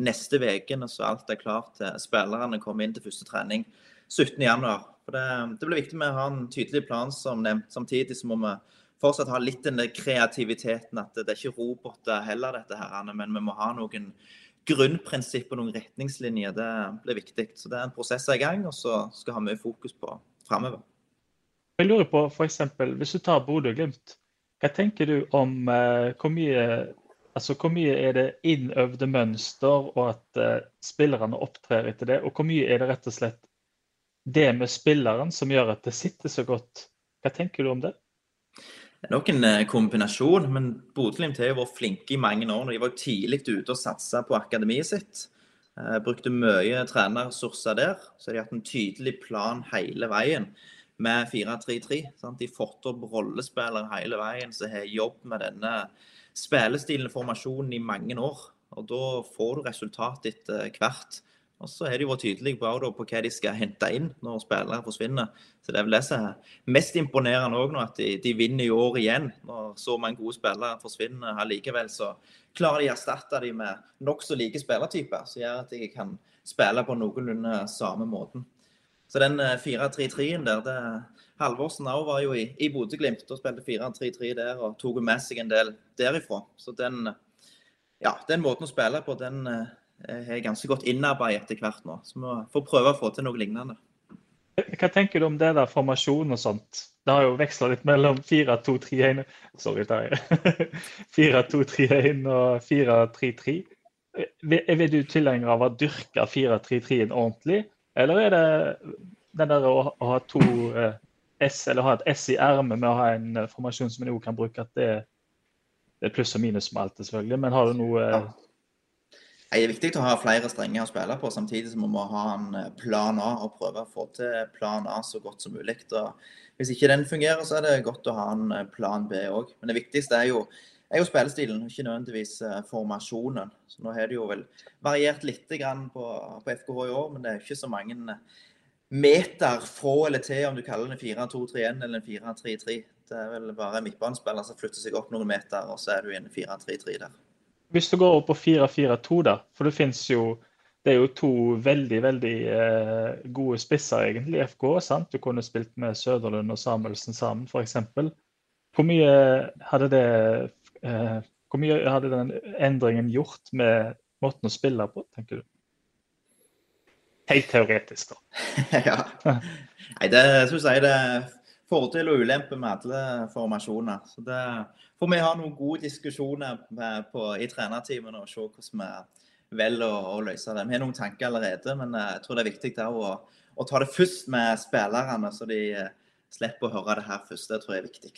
neste ukene, så alt er klart til spillerne kommer inn til første trening 17.1. Det, det blir viktig med å ha en tydelig plan, som nevnt. Samtidig så må vi fortsatt ha litt den kreativiteten, at det, det er ikke roboter heller, dette her, men vi må ha noen grunnprinsipp og noen retningslinjer, det blir viktig. Så det er en prosess i gang, og så skal vi ha mye fokus på framover. Jeg lurer på f.eks. hvis du tar Bodø-Glimt, hva tenker du om eh, hvor, mye, altså, hvor mye er det innøvde mønster og at eh, spillerne opptrer etter det, og hvor mye er det rett og slett det med spilleren som gjør at det sitter så godt? Hva tenker du om det? Nok en eh, kombinasjon, men Bodø-Glimt har vært flinke i mange år. De var tidlig ute og satsa på akademiet sitt. Eh, brukte mye trenerressurser der. Så de har hatt en tydelig plan hele veien med 4-3-3. De fått opp rollespillere hele veien som har jobbet med denne spillestilen og formasjonen i mange år. Og Da får du resultat etter hvert. Og så har de vært tydelige på, på, hva de skal hente inn når spillere forsvinner. Så Det er vel det som er mest imponerende òg nå, at de, de, vinner i år igjen. Når så mange gode spillere forsvinner allikevel, så klarer de å erstatte dem med nokså like spillertyper. Som gjør at de kan spille på noenlunde samme måten. Så den 4-3-3-en eh, der det, Halvorsen òg var jo i, i Bodø-Glimt og spilte 4-3-3 der og tok med seg en del derifra. Så den, ja, den måten å spille på, den eh, er eh, ganske godt innarbeidet etter hvert nå. Så vi får prøve å få til noe lignende. Hva tenker du om det der formasjon og sånt? Det har jo veksla litt mellom 4-2-3-1 Sorry, Terje. 4-2-3-1 og 4-3-3. Er du tilhenger av å dyrke 4-3-3-en ordentlig, eller er det den der å, ha to eh, S, eller ha et S i ermet med å ha en uh, formasjon som en òg kan bruke, at det, det, er pluss og minus med alt, selvfølgelig. Men har du noe ja. Det er viktig å ha flere strenger å spille på, samtidig som vi må ha en eh, plan A og prøve å få til plan A så godt som mulig. hvis ikke den fungerer, så er det godt å ha en eh, plan B òg. Men det viktigste er jo, er jo spillestilen, ikke nødvendigvis eh, formasjonen. Så nå har det jo vel variert litt på, på FKH i år, men det er ikke så mange meter fra eller til om du kaller det 4-2-3-1 eller 4-3-3. Det er vel bare midtbanespiller som flytter seg opp noen meter, og så er du i en 4-3-3 der. Hvis du går opp på 4-4-2, da, for det fins jo det er jo to veldig veldig eh, gode spisser egentlig i FK. sant? Du kunne spilt med Søderlund og Samuelsen sammen, f.eks. Hvor mye hadde det eh, hvor mye hadde den endringen gjort med måten å spille på, tenker du? Helt teoretisk, da. ja. Nei, det syns jeg det er fordel og ulempe med alle formasjoner. Så det får vi ha noen gode diskusjoner på, i trenerteamene og se hvordan vi velger å, å, løse det. Vi har noen tanker allerede, men eh, jeg tror det er viktig å, å, ta det først med spillerne, så de eh, slipper å høre det her først. Det tror jeg er viktig.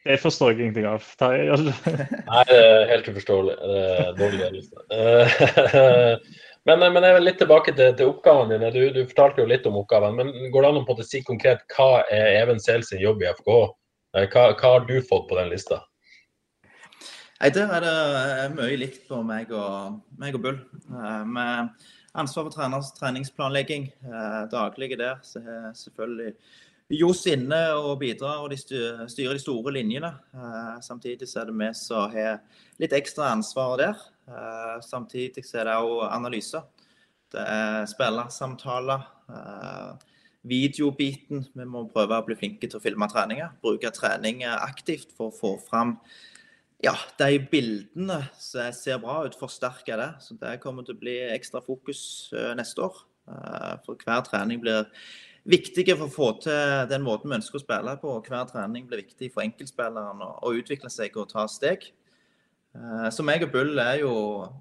Det forstår jeg ingenting av. Nei, det er helt uforståelig. Det er dårlig ledelse. Men, men jeg vil litt tilbake til, til oppgavene dine. Du, du, fortalte jo litt om oppgavene. Men går det an å si konkret hva er Even sin jobb i FKH? Hva, hva, har du fått på den lista? Nei, Der er det eh, mye likt på meg og, meg og Bull. Eh, med ansvar for treners treningsplanlegging daglig daglige der, så er selvfølgelig Johs inne og bidrar og de styrer de store linjene. Samtidig er det vi som har litt ekstra ansvar der. Samtidig er det òg analyse. Det er spillersamtaler. Videobiten. Vi må prøve å bli flinke til å filme treninger. Bruke trening aktivt for å få fram ja, de bildene som ser bra ut, forsterker det. Så det kommer til å bli ekstra fokus uh, neste år. Eh, For hver trening blir viktig for å få til den måten vi ønsker å spille på. og Hver trening blir viktig for enkeltspilleren å utvikle seg og ta steg. Eh, Så meg og Bull er jo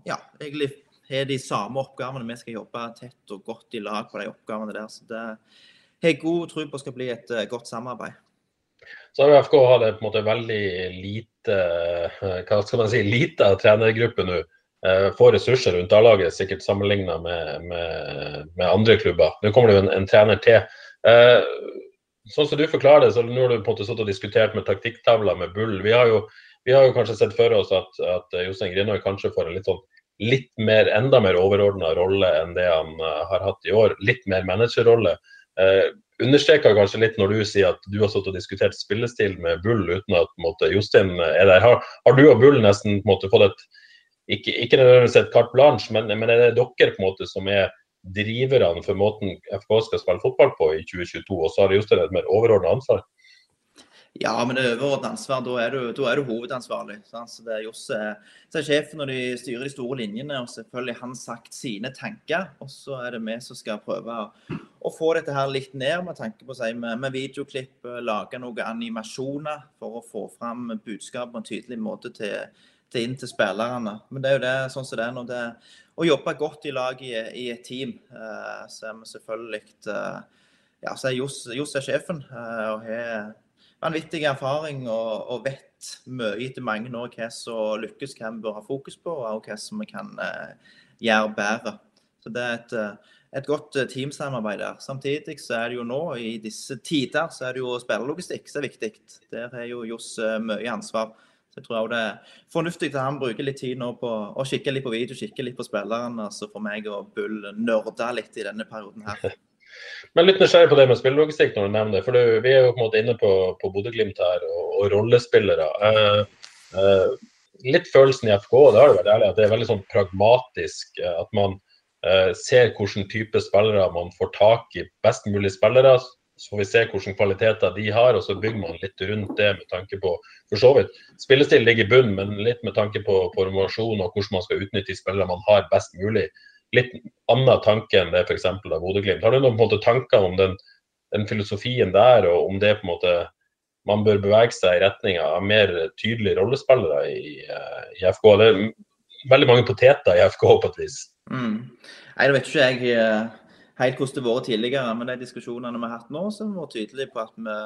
ja, egentlig har de samme oppgavene. Vi skal jobbe tett og godt i lag på de oppgavene der. Så det har jeg god tro på skal bli et eh, godt samarbeid. Så har FK hatt en på en måte veldig lite eh, hva skal man si, lite trenergruppe nå. Eh, Få ressurser rundt A-laget, sikkert sammenligna med, med, med, andre klubber. Nå kommer det jo en, en trener til. Eh, sånn som du forklarer det, så nå har du på en måte stått og diskutert med taktikktavla med Bull. Vi har jo, vi har jo kanskje sett for oss at, at Jostein Grinhaug kanskje får en litt sånn litt mer, enda mer overordna rolle enn det han har hatt i år. Litt mer managerrolle. Uh, understreker kanskje litt når du sier at du har stått og diskutert spillestil med Bull uten at måte, Jostein er der. Har, har, du og Bull nesten måte, fått et ikke, ikke nødvendigvis et carte blanche, men, men, er det dere på en måte som er driverne for måten FK skal spille fotball på i 2022, og så har Jostein et mer overordna ansvar? Ja, men det overordnede ansvar, da er du, da er du hovedansvarlig. Sant? Så det er Joss som er sjefen når de styrer de store linjene, og selvfølgelig han sagt sine tanker. Og så er det vi som skal prøve å, å få dette her litt ned med tanke på si, med, med videoklipp, lage noen animasjoner for å få fram budskap på en tydelig måte til, til inn til spillerne. Men det er jo det sånn som det er når det å jobbe godt i lag i, i et team. Eh, så er vi selvfølgelig eh, Ja, så er Johs, Johs er sjefen eh, og har vanvittig erfaring og, og, vet mye etter mange år hva som lykkes, hva vi bør ha fokus på, og hva som vi kan eh, gjøre bedre. Så Det er et, et godt teamsamarbeid der. Samtidig så er det jo nå, i disse tider, så er det jo spillerlogistikk som er viktig. Der har jo Johs mye ansvar. Så jeg tror også det er fornuftig at han bruker litt tid nå på å kikke litt på video, kikke litt på spillerne. Så får meg og Bull nørde litt i denne perioden her. Men litt nysgjerrig på det med spillelogistikk når du nevner det. For du, vi er jo på en måte inne på, på Bodø-Glimt her, og, og rollespillere. Eh, eh, litt følelsen i FK, det har det vært ærlig, at det er veldig sånn pragmatisk. At man eh, ser hvilken type spillere man får tak i. Best mulig spillere. Så får vi se hvilke kvaliteter de har, og så bygger man litt rundt det med tanke på for så vidt. Spillestil ligger i bunnen, men litt med tanke på formasjon og hvordan man skal utnytte de spillere man har best mulig litt annen tanke enn det f.eks. av Bodø-Glimt. Har du noen måte tanker om den, den, filosofien der, og om det på en måte man bør bevege seg i retning av mer tydelige rollespillere i, i, FK? Det er veldig mange poteter i FK på et vis. Mm. Det vet ikke jeg helt hvordan det har vært tidligere, men de diskusjonene vi har hatt nå, vi vært tydelige på at vi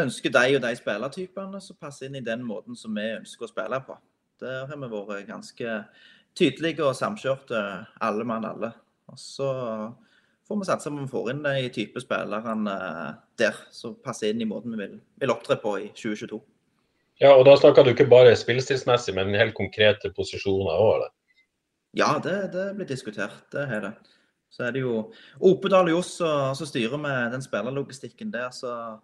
ønsker de og de spillertypene som passer inn i den måten som vi ønsker å spille på. Der har vi vært ganske tydelige og samkjørte, alle mann alle. Og så får vi satse på om vi får inn de type spillerne der som passer inn i måten vi vil, vil opptre på i 2022. Ja, og da snakker du ikke bare spillestilsmessig, men helt konkrete posisjoner òg, eller? Ja, det, det blir diskutert. Det har det. Så er det jo Opedal og Johs som styrer med den spillerlogistikken der, så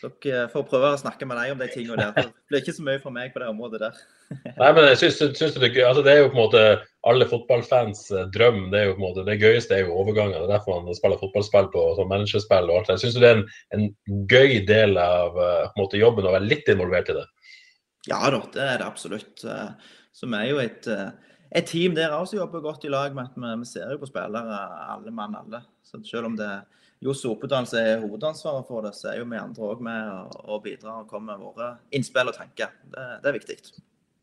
dere får prøve å snakke med deg om de tingene der. Det blir ikke så mye fra meg på det området der. Nei, men jeg synes, syns det, altså det er jo på en måte alle fotballfans eh, drøm. Det er jo på en måte det gøyeste er jo overganger. Det er derfor man spiller fotballspill på sånn menneskespill og alt det. Syns du det er en, en, gøy del av eh, måte, jobben å være litt involvert i det? Ja da, det er det absolutt. Som er jo et, et team der også jobber godt i lag med at vi, vi ser jo på spillere alle mann alle. Så selv om det er Johs Opedal som er hovedansvaret for det, så er jo vi andre òg med og, bidrar og kommer med våre innspill og tanker. Det, det er viktig.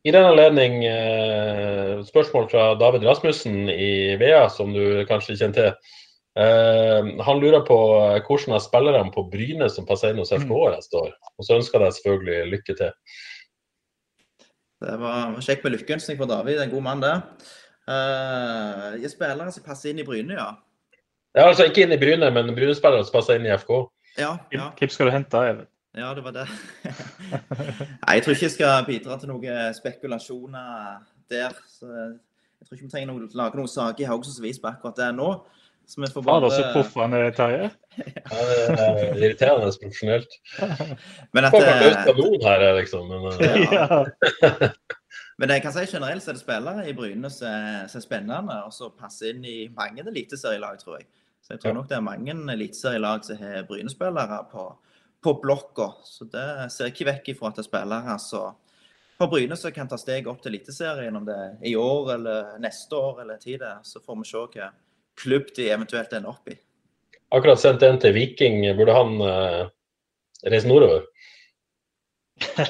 I den anledning eh, spørsmål fra David Rasmussen i VEA, som du kanskje kjenner til. Eh, han lurer på eh, hvordan av spillerne på Bryne som passer inn hos FK mm. neste år. Og så ønsker jeg selvfølgelig lykke til. Det var kjekt med lykkeønskning for David, en god mann det. Uh, spillere som passer inn i Bryne, ja. Ja, altså Ikke inn i Bryne, men Bryne-spillere som passer inn i FK. Ja, ja. Hvem skal du hente, Even? Ja, det var det. Nei, jeg tror ikke jeg skal bidra til noen spekulasjoner der. Så jeg tror ikke vi trenger å lage noen saker i Haugesunds Avis på akkurat det nå. Så vi får bare... så proff han er, Terje. ja, det er irriterende profesjonelt. Men at Får løst kanon her, liksom. Men, ja. Men jeg kan si generelt så er det spillere i Bryne som er spennende, og som passer inn i mange eliteserielag, tror jeg. Så jeg tror nok det er mange eliteserielag som har Bryne-spillere på, på blokka. Så det ser jeg ikke vekk ifra at det er spillere som på Bryne som kan ta steg opp til Eliteserien, om det er i år eller neste år eller tid, så får vi se hva, klubb de eventuelt ender opp i. Akkurat sendt en til Viking. Burde han uh, reise nordover?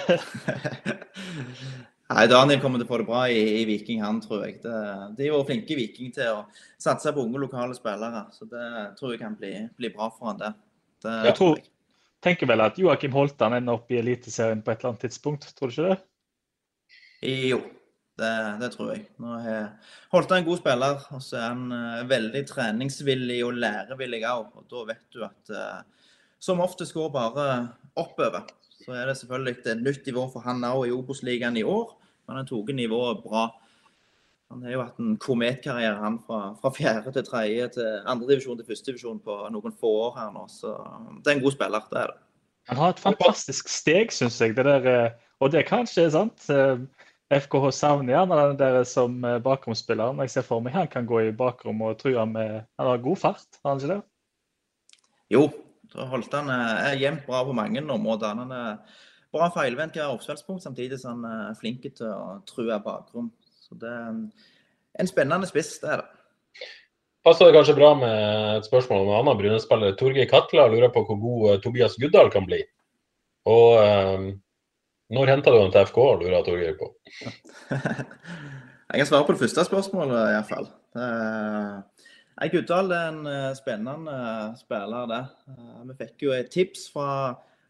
Nei, Daniel kommer til å få det bra i, i Viking, han, tror jeg. Det, de er jo flinke i Viking til å satse på unge lokale spillere. Så det tror jeg kan bli, bli bra for han, det. det jeg tror, tenker vel at Joakim Holtan ender opp i Eliteserien på et eller annet tidspunkt, tror du ikke det? Jo, det, det tror jeg. Nå har Holtan en god spiller, og så er han uh, veldig treningsvillig og lærevillig òg. Og da vet du at uh, som oftest går bare oppover. Så er det selvfølgelig et nytt nivå for han òg i Obos-ligaen i år. men Han tok nivået bra. Han har jo hatt en kometkarriere han fra, fra fjerde til tredje til andredivisjon til førstedivisjon på noen få år her nå. Så det er en god spiller, det er det. Han har et fantastisk steg, syns jeg. Det der, eh, og det kanskje er sant. Eh, FKH savner gjerne den der som bakromsspilleren. bakromsspiller. Jeg ser for meg han kan gå i bakrom og true med Han har god fart, har han ikke det? Jo, han er jevnt bra på mange områder. Han er bra feilvendt i oppspillspunkt, samtidig som han er flink til å true bakrom. Så det er en spennende spiss, det er det. Passer det kanskje bra med et spørsmål om en annen Bryne-spiller. Torgeir Katla lurer på hvor god eh, Tobias Guddal kan bli. Og um, når henta du han til FK, lurer Torgeir på. jeg kan svare på det første spørsmålet, iallfall. Uh, Guddal er en spennende spiller, det. Uh, vi fikk jo et tips fra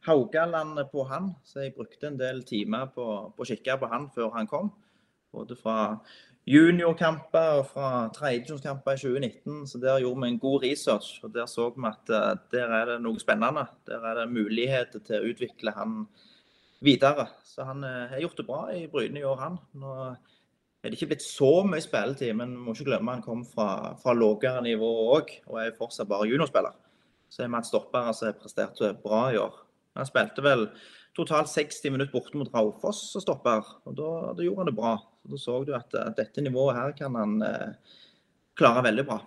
Haugaland på han, så jeg brukte en del timer på, å kikke på han før han kom. Både fra juniorkamper og fra tredjedivisjonskamper i 2019. Så der gjorde vi en god research. og Der så vi at der er det noe spennende. Der er det muligheter til å utvikle han videre. Så han uh, har gjort det bra i Bryne i år, han. Nå er det ikke blitt så mye spilletid, men må ikke glemme han kom fra, fra lavere nivå òg, og er fortsatt bare juniorspiller. Så er vi hatt stoppere som har prestert bra i år. Han spilte vel totalt 60 minutter borte mot Raufoss og stopper. og da, da, gjorde han det bra. Så Da så du at, at dette nivået her kan han eh, klare veldig bra.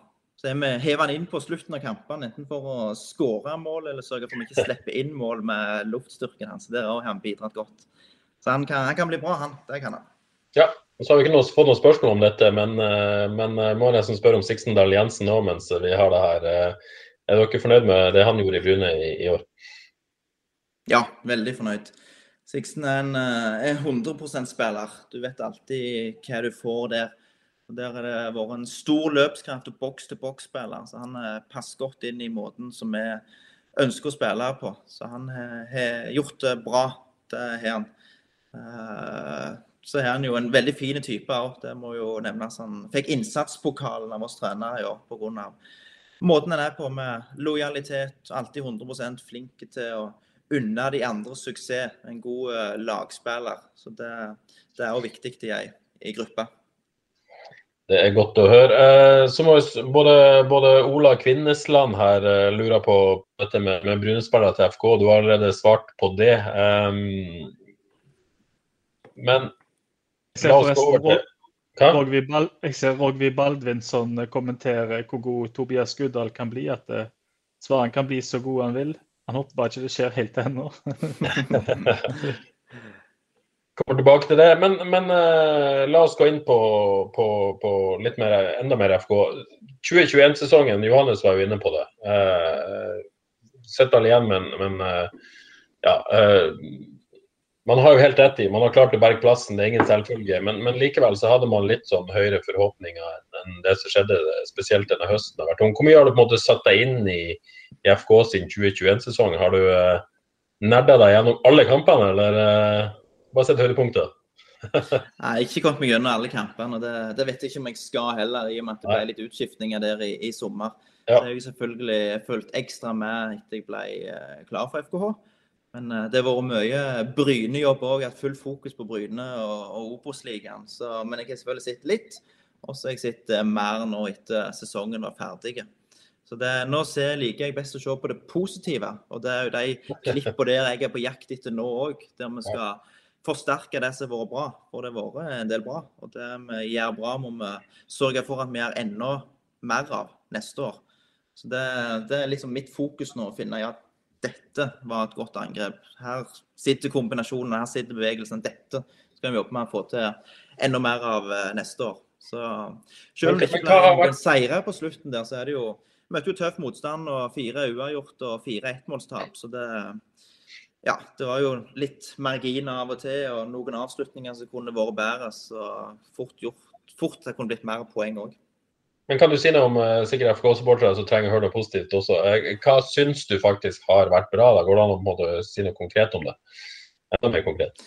Så vi hever han inn på slutten av kampene, enten for å skåre mål eller sørge for å ikke slippe inn mål med luftstyrken hans. Der har han bidratt godt. Så han kan, han kan, bli bra, han. Det kan han. Ja, så har vi ikke fått noen spørsmål om dette, men, eh, men eh, må nesten spørre om Siksendal Jensen nå mens vi har det her. Eh, er dere fornøyd med det han gjorde i Brune i, i år? Ja, veldig fornøyd. Sixten er en er 100% spiller. Du vet alltid hva du får der. Der har det vært en stor løpskraft og boks-til-boks-spiller. Så han passer godt inn i måten som vi ønsker å spille på. Så han har gjort det bra. Det har han. Så er han jo en veldig fin type òg. Det må jo nevnes. Han fikk innsatspokalen av oss trenere i år pga. måten han er på med lojalitet. Alltid 100 flink til å unne de andres suksess. En god lagspiller. Så det, det er òg viktig i ei, gruppe. Det er godt å høre. Eh, så må både, både, Ola Kvinnesland her eh, lurer på dette med, med brunespillere til FK. Du har allerede svart på det. Um, men la oss gå over til jeg ser Rogvi Baldvinsson kommentere hvor god Tobias Guddal kan bli. At svaren kan bli så god han vil. Han håper bare ikke det skjer helt ennå. Kommer tilbake til det. Men, men uh, la oss gå inn på, på, på litt mer, enda mer FK. 2021-sesongen, Johannes var jo inne på det. Uh, Sitter igjen, men, men uh, ja. man har jo helt rett i, man har klart å berge plassen, det er ingen selvfølge. Men, men, likevel så hadde man litt sånn høyere forhåpninger enn det som skjedde, spesielt denne høsten. har vært. Hvor mye har du på en måte satt deg inn i i FK sin 2021-sesong. Har du uh, nerda deg gjennom alle kampene, eller bare sett Jeg Nei, ikke kommet meg gjennom alle kampene. Det, det vet jeg ikke om jeg skal heller, i og med at det ble litt utskiftninger der i, i sommer. Ja. har jeg selvfølgelig fulgt ekstra med etter jeg ble uh, klar for FKH. Men uh, det har vært mye Bryne-jobb òg, hatt full fokus på Bryne og, og Obos-ligaen. Men jeg har selvfølgelig sett litt. Og så har jeg sett uh, mer nå etter sesongen var ferdig. Så det, Nå ser, liker jeg best å se på det positive. Og det er jo de klippene der jeg er på jakt etter nå òg, der vi skal forsterke det som har vært bra. For det har vært en del bra. Og det vi gjør bra, må vi sørge for at vi gjør enda mer av neste år. Så det, det er liksom mitt fokus nå, å finne ja, dette var et godt angrep. Her sitter kombinasjonen, her sitter bevegelsen. Dette skal vi jobbe med å få til enda mer av eh, neste år. Så selv om det ikke ble noen seire på slutten der, så er det jo Møtte jo tøff motstand og fire uavgjort og fire ettmålstap. Så det Ja, det var jo litt marginer av og til, og noen avslutninger som kunne vært bedre. Så fort gjort. Fort det kunne blitt mer poeng òg. Men kan du si noe om eh, sikkert FK-supportere som trenger å høre noe positivt også. Eh, Hva syns du faktisk har vært bra? da? Går det an å måte si noe konkret om det? Enda mer konkret.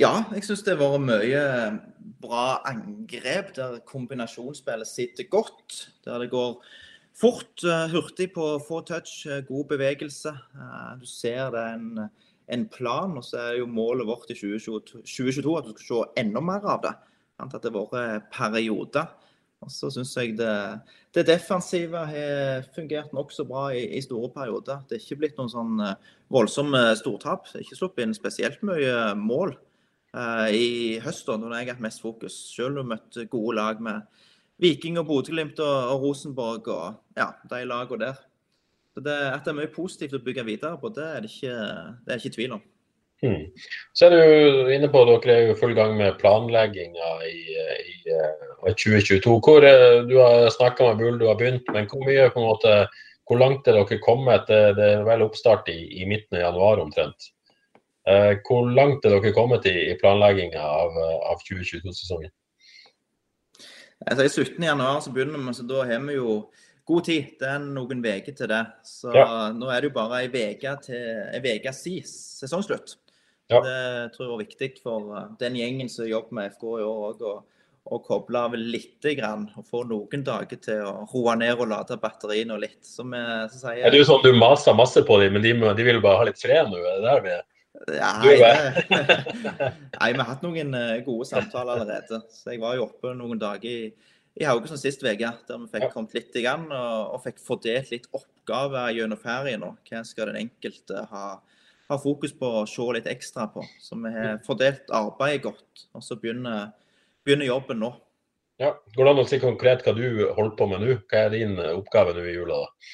Ja, jeg syns det har vært mye bra angrep der kombinasjonsspillet sitter godt. Der det går fort, eh, hurtig på få touch, eh, god bevegelse. Eh, Du ser det er en, en plan, og så er jo målet vårt i 2022, 2022 at du skal se enda mer av det. At det har vært perioder. Og så syns jeg det, det defensive har fungert nokså bra i, i store perioder. Det er ikke blitt noen sånn voldsomme stortap. Det er ikke sluppet inn spesielt mye mål Uh, i høst, da når jeg hatt mest fokus. Selv om vi møtte gode lag med Viking og Bodø-Glimt og, og Rosenborg og ja, de lagene der. Så det, At det er mye positivt å bygge videre på, det er det ikke, det er ikke tvil om. Hmm. Så er du inne på at dere er jo full gang med planlegginga i, i, i 2022. Hvor eh, Du har snakka med Bull, du har begynt, men hvor mye på en måte, hvor langt er dere kommet? Det, det er vel oppstart i, i midten av januar omtrent. Eh, hvor langt er dere kommet i, i planlegginga av, av 2022-sesongen? Altså, I 17. januar så begynner vi, så da har vi jo god tid. Det er noen uker til det. Så Ja. nå er det jo bare ei uke til ei uke siden sesongslutt. Ja. Det tror jeg var viktig for uh, den gjengen som jobber med FK i år òg, å, koble av litt grann. Og få noen dager til å roe ned og lade batteriene litt. Som jeg så sier Er det jo sånn du maser masse på dem, men de, de vil bare ha litt fred nå? Er det der vi er? Nei, nei, vi har hatt noen eh, gode samtaler allerede. Så jeg var jo oppe noen dager i, i Haugesund sist uke, der vi fikk kommet litt i gang og, og fikk fordelt litt oppgaver gjennom ferien. Hva skal den enkelte ha, ha fokus på og se litt ekstra på? Så vi har fordelt arbeidet godt, og så begynner, begynner jobben nå. Ja. Går det an å si konkret hva du holder på med nå? Hva er din eh, oppgave nå i jula? da?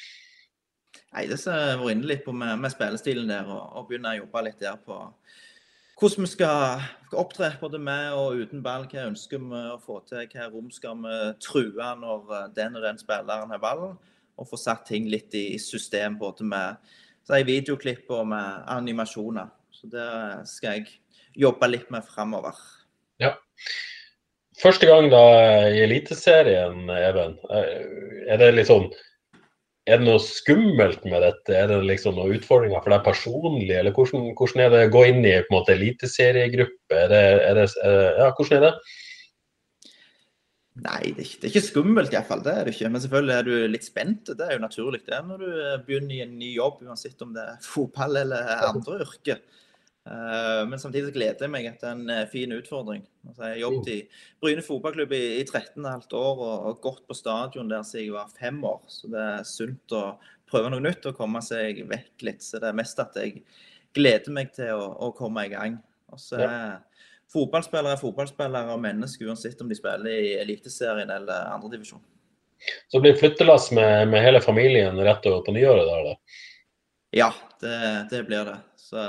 Som jeg var inne litt på med, med spillestilen der, og, og begynner å jobbe litt der på hvordan vi skal skal opptre både med og uten ball. Hva ønsker vi å få til? Hva rom skal vi true når eh, den og den spilleren har ballen? Og få satt ting litt i system, både med si, videoklipp og med animasjoner. Så det skal jeg jobbe litt med framover. Første gang da i Eliteserien, Even. eh, Er det litt sånn Er det noe skummelt med dette? Er det liksom noen utfordringer for deg personlig? Eller hvordan, hvordan er det å gå inn i en måte eliteseriegruppe? Er det, er det, ja, hvordan er det? Nei, det er, ikke, det er ikke skummelt iallfall. Det er det ikke. Men selvfølgelig er du litt spent. Det er jo naturlig det når du begynner i en ny jobb, uansett om det er fotball eller andre yrker. Eh, Men samtidig gleder jeg meg etter er en eh, fin utfordring. Altså, jeg har jobbet i Bryne fotballklubb i, i 13,5 år og, og gått på stadion der siden jeg var fem år. Så det er sunt å prøve noe nytt og komme seg vekk litt. Så det er mest at jeg gleder meg til å, å komme i gang. Og så er fotballspillere er fotballspillere og mennesker uansett om de spiller i Eliteserien eller andredivisjon. Så blir flyttelass med, med hele familien rett over på nyåret der, da? Ja, det, det blir det. Så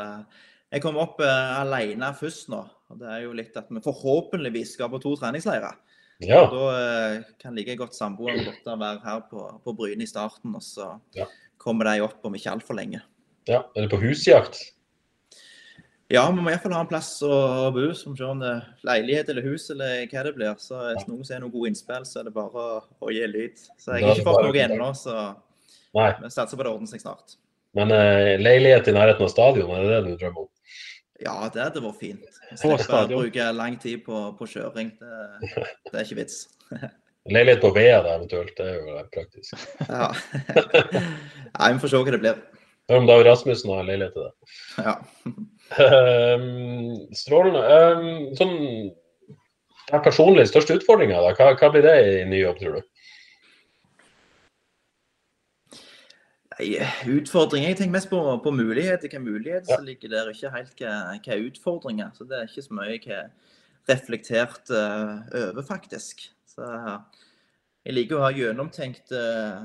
jeg kom opp uh, alene først nå. Og det er jo litt at vi forhåpentligvis skal på to treningsleirer. Ja. Da uh, kan like godt samboeren godt være her på, på Bryne i starten, og så Ja. kommer de opp om ikke altfor lenge. ja. Er det på husjakt? Ja, vi må iallfall ha en plass å bo, som om det er leilighet eller hus eller hva det blir. Så hvis noen ser noen gode innspill, så er det bare å, å gi lyd. Så jeg har ikke fått noe ennå, så Nei. vi satser på det ordner seg snart. Men uh, leilighet i nærheten av stadion, er det det du drømmer om? Ja, det hadde vært fint. På Slippe å stadion. bruke lang tid på, på kjøring. Det, det er ikke vits. Leilighet på Vea da, eventuelt, det er jo praktisk. Ja. Nei, vi får se hva det blir. Hør om David Rasmussen har leilighet til det. Ja. Um, strålende. Um, sånn personlig største utfordringa? Hva, hva blir det i ny jobb, tror du? Utfordringer. Jeg tenker mest på, på muligheter. Hva muligheter Ja. som ligger der, ikke helt hva, hva er utfordringer. Så det er ikke så mye jeg har reflektert uh, over, faktisk. Så jeg liker å ha gjennomtenkt eh,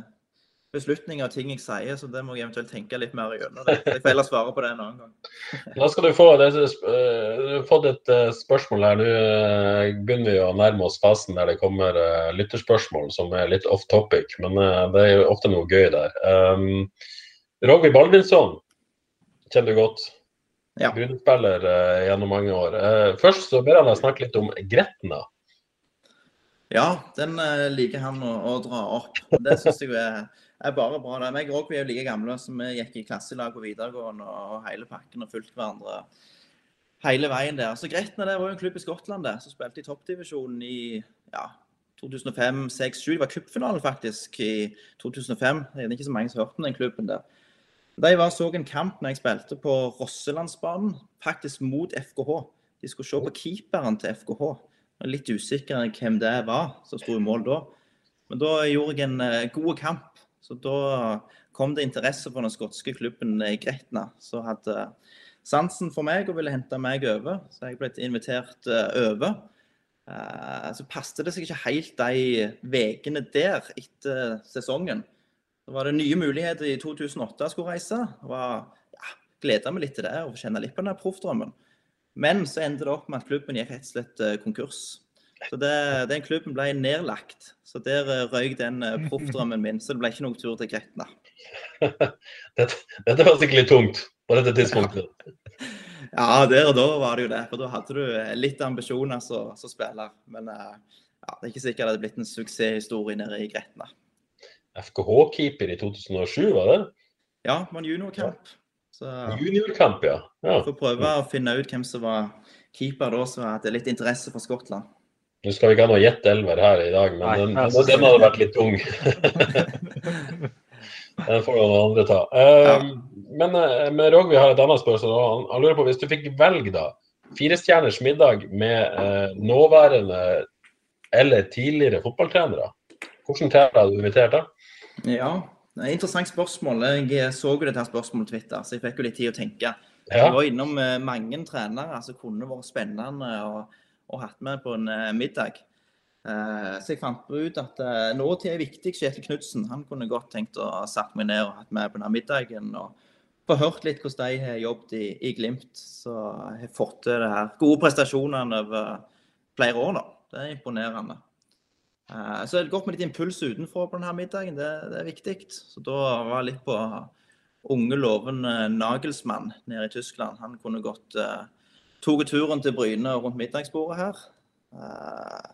beslutninger og ting jeg sier, så det må jeg eventuelt tenke litt mer gjennom. det. Jeg får heller svare på det en annen gang. Da skal du få det, eh, Du har fått et eh, spørsmål her. Nå eh, begynner vi å nærme oss fasen der det kommer lytterspørsmål som er litt off topic, men det er jo ofte noe gøy der. Um, Rogvi Baldvinsson kjenner du godt. Ja. Grunnspiller gjennom mange år. Først så ber han deg snakke litt om Gretna. Ja, den liker han å, å dra opp. Det syns jeg er, er bare bra. det. Jeg og vi er jo like gamle, så vi gikk i klasselag på videregående og hele pakken og fulgte hverandre hele veien der. Så Gretna det var jo en klubb i Skottland der, som spilte i toppdivisjonen i ja, 2005, 2006, 2007. Det var cupfinalen faktisk i 2005. Det er ikke så mange som har hørt om den klubben der. De var så en kamp når jeg spilte på Rosselandsbanen, faktisk mot FKH. De skulle se på keeperen til FKH. Jeg er litt usikker hvem det var som sto i mål da. Men da gjorde jeg en uh, god kamp. Så da kom det interesse for den skotske klubben eh, Gretna, som hadde sansen for meg og ville hente meg over. Så jeg ble invitert uh, over. Så passet det seg ikke helt de ukene der etter sesongen. Så var det nye muligheter i 2008 jeg skulle reise. og ja, Gleda meg litt til det og kjenne litt på den proffdrømmen. Men så endte det opp med at klubben gikk rett og slett eh, konkurs. Så det, Den klubben ble nedlagt. Så der eh, røyk den eh, proffdrømmen min. Så det ble ikke noen tur til Gretna. dette, dette var sikkert litt tungt på dette tidspunktet. ja, der og da var det jo det. For da hadde du litt ambisjoner som, som spiller. Men ja, det er ikke sikkert det hadde blitt en suksesshistorie nede i Gretna. FKH-keeper i 2007, var det? Ja, det var en juniorkamp. Så, Juniorkamp, ja. ja. For å prøve å finne ut hvem som var keeper da, som hadde litt interesse for Skottland. Nå skal vi ikke ha noe gjettelver her i dag, men Nei, den, den, den, hadde vært litt tung. den får noen andre ta. Uh, ja. Men uh, med Rogvi har et annet spørsmål. Han, han, lurer på, Hvis du fikk velge da, firestjerners middag med uh, nåværende eller tidligere fotballtrenere, Hvordan trener hadde du invitert da? Ja, det er et interessant spørsmål. Jeg så jo dette spørsmålet på Twitter, så jeg fikk jo litt tid å tenke. Ja. Jeg var innom mange trenere som kunne vært spennende og, og hatt med på en uh, middag. Uh, så jeg fant ut at uh, nåtid er viktig. Kjetil Knutsen han kunne godt tenkt å satt meg ned og hatt med på denne middagen. og få hørt litt hvordan de har jobbet i, i, Glimt. Så jeg har fått til det her gode prestasjoner over flere år nå. Det er imponerende. Eh, så er det godt med litt impuls utenfor på denne middagen. Det, det er viktig. Så da var jeg litt på unge, lovende Nagelsmann nede i Tyskland. Han kunne godt uh, tatt turen til Bryne rundt middagsbordet her. Uh,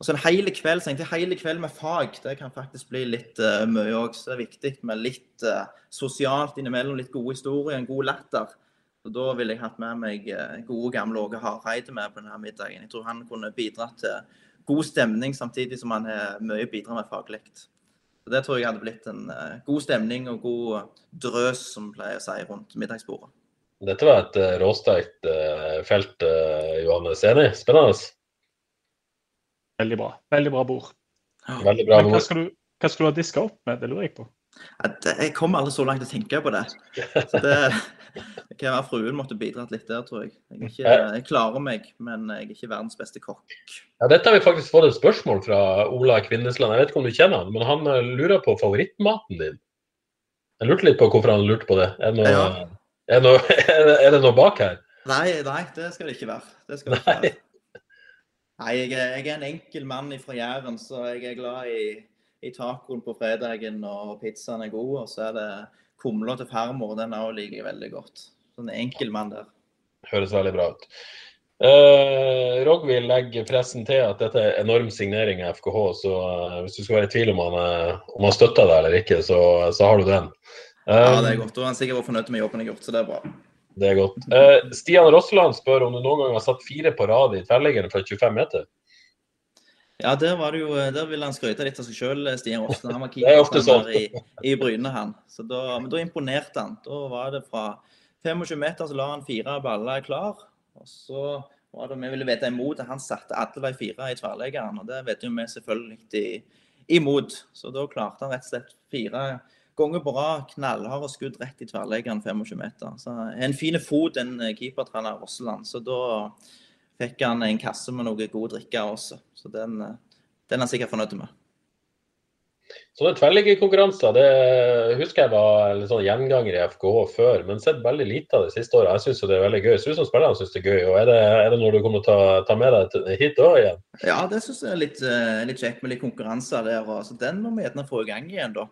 og så en hel kveld, så jeg, hele kveld med fag, det kan faktisk bli litt uh, mye òg. Så det er viktig med litt uh, sosialt innimellom, litt gode historier, en god latter. Så Da ville jeg hatt med meg gode, gamle Åge Hareide med på denne middagen. Jeg tror han kunne bidratt til god stemning, samtidig som han har mye å bidra med faglig. Det tror jeg hadde blitt en god stemning og god drøs, som pleier å si, rundt middagsbordet. Dette var et uh, råsterkt uh, felt, Johannes. Enig? Spennende? Veldig bra. Veldig bra bord. Veldig bra bord. hva skal, du, hva skal du ha diska opp med? Det lurer jeg på. At jeg kommer aldri så langt til å tenke på det. Så det, kan være fruen måtte bidratt litt der, tror jeg. Jeg, ikke, jeg, klarer meg, men jeg er ikke verdens beste kokk. Ja, Dette har vi faktisk fått et spørsmål fra Ola Kvindesland. Jeg vet ikke om du kjenner han, men han eh, lurer på favorittmaten din. Jeg lurte litt på hvorfor han lurte på det. Er det noe, ja. Er noe, er det noe bak her? Nei, nei, det skal det ikke være. Det skal det ikke være. Nei, jeg jeg er en enkel mann fra Jæren, så jeg er glad i i tacoen på fredagen, og pizzaen er god. Og så er det kumla til farmor, den òg liker jeg veldig godt. Sånn enkel mann der. Høres veldig bra ut. Uh, Rogvi legger pressen til at dette er enorm signering av FKH, så uh, hvis du skal være i tvil om han, uh, om han støtter deg eller ikke, så, så har du den. Um, ja, det er godt. Og han er sikkert fornøyd med jobben jeg har gjort, så det er bra. Det er godt. Uh, Stian Rosseland spør om du noen gang har satt fire på rad i tverrliggeren fra 25 meter? Ja, der, var det jo, der ville han skryte litt av seg sjøl, Stian Rosseland. Han var keeper sånn. i, i Bryne, han. Så da, men da imponerte han. Da var det fra 25 meter så la han fire baller klar. Og så var det vi ville vite imot at han satte alle de fire i tverrliggeren. Og det vet jo vi selvfølgelig imot. Så da klarte han rett og slett fire ganger på rad knallharde skudd rett i tverrleggeren 25 meter. Så en fin fot, en keepertrener Rosseland. Så da fikk han en kasse med noe god drikke også. Så den, den er han sikkert fornøyd med. Sånne tverrliggerkonkurranser det husker jeg var en sånn gjenganger i FKH før, men sett veldig lite av det siste året. Jeg syns det er veldig gøy. Så du som spillerne syns det er gøy. og Er det, er det noe du kommer til å ta, ta med deg hit òg igjen? Ja, det syns jeg er litt, eh, litt kjekt med litt konkurranser der. Så den må vi gjerne få i gang igjen, da.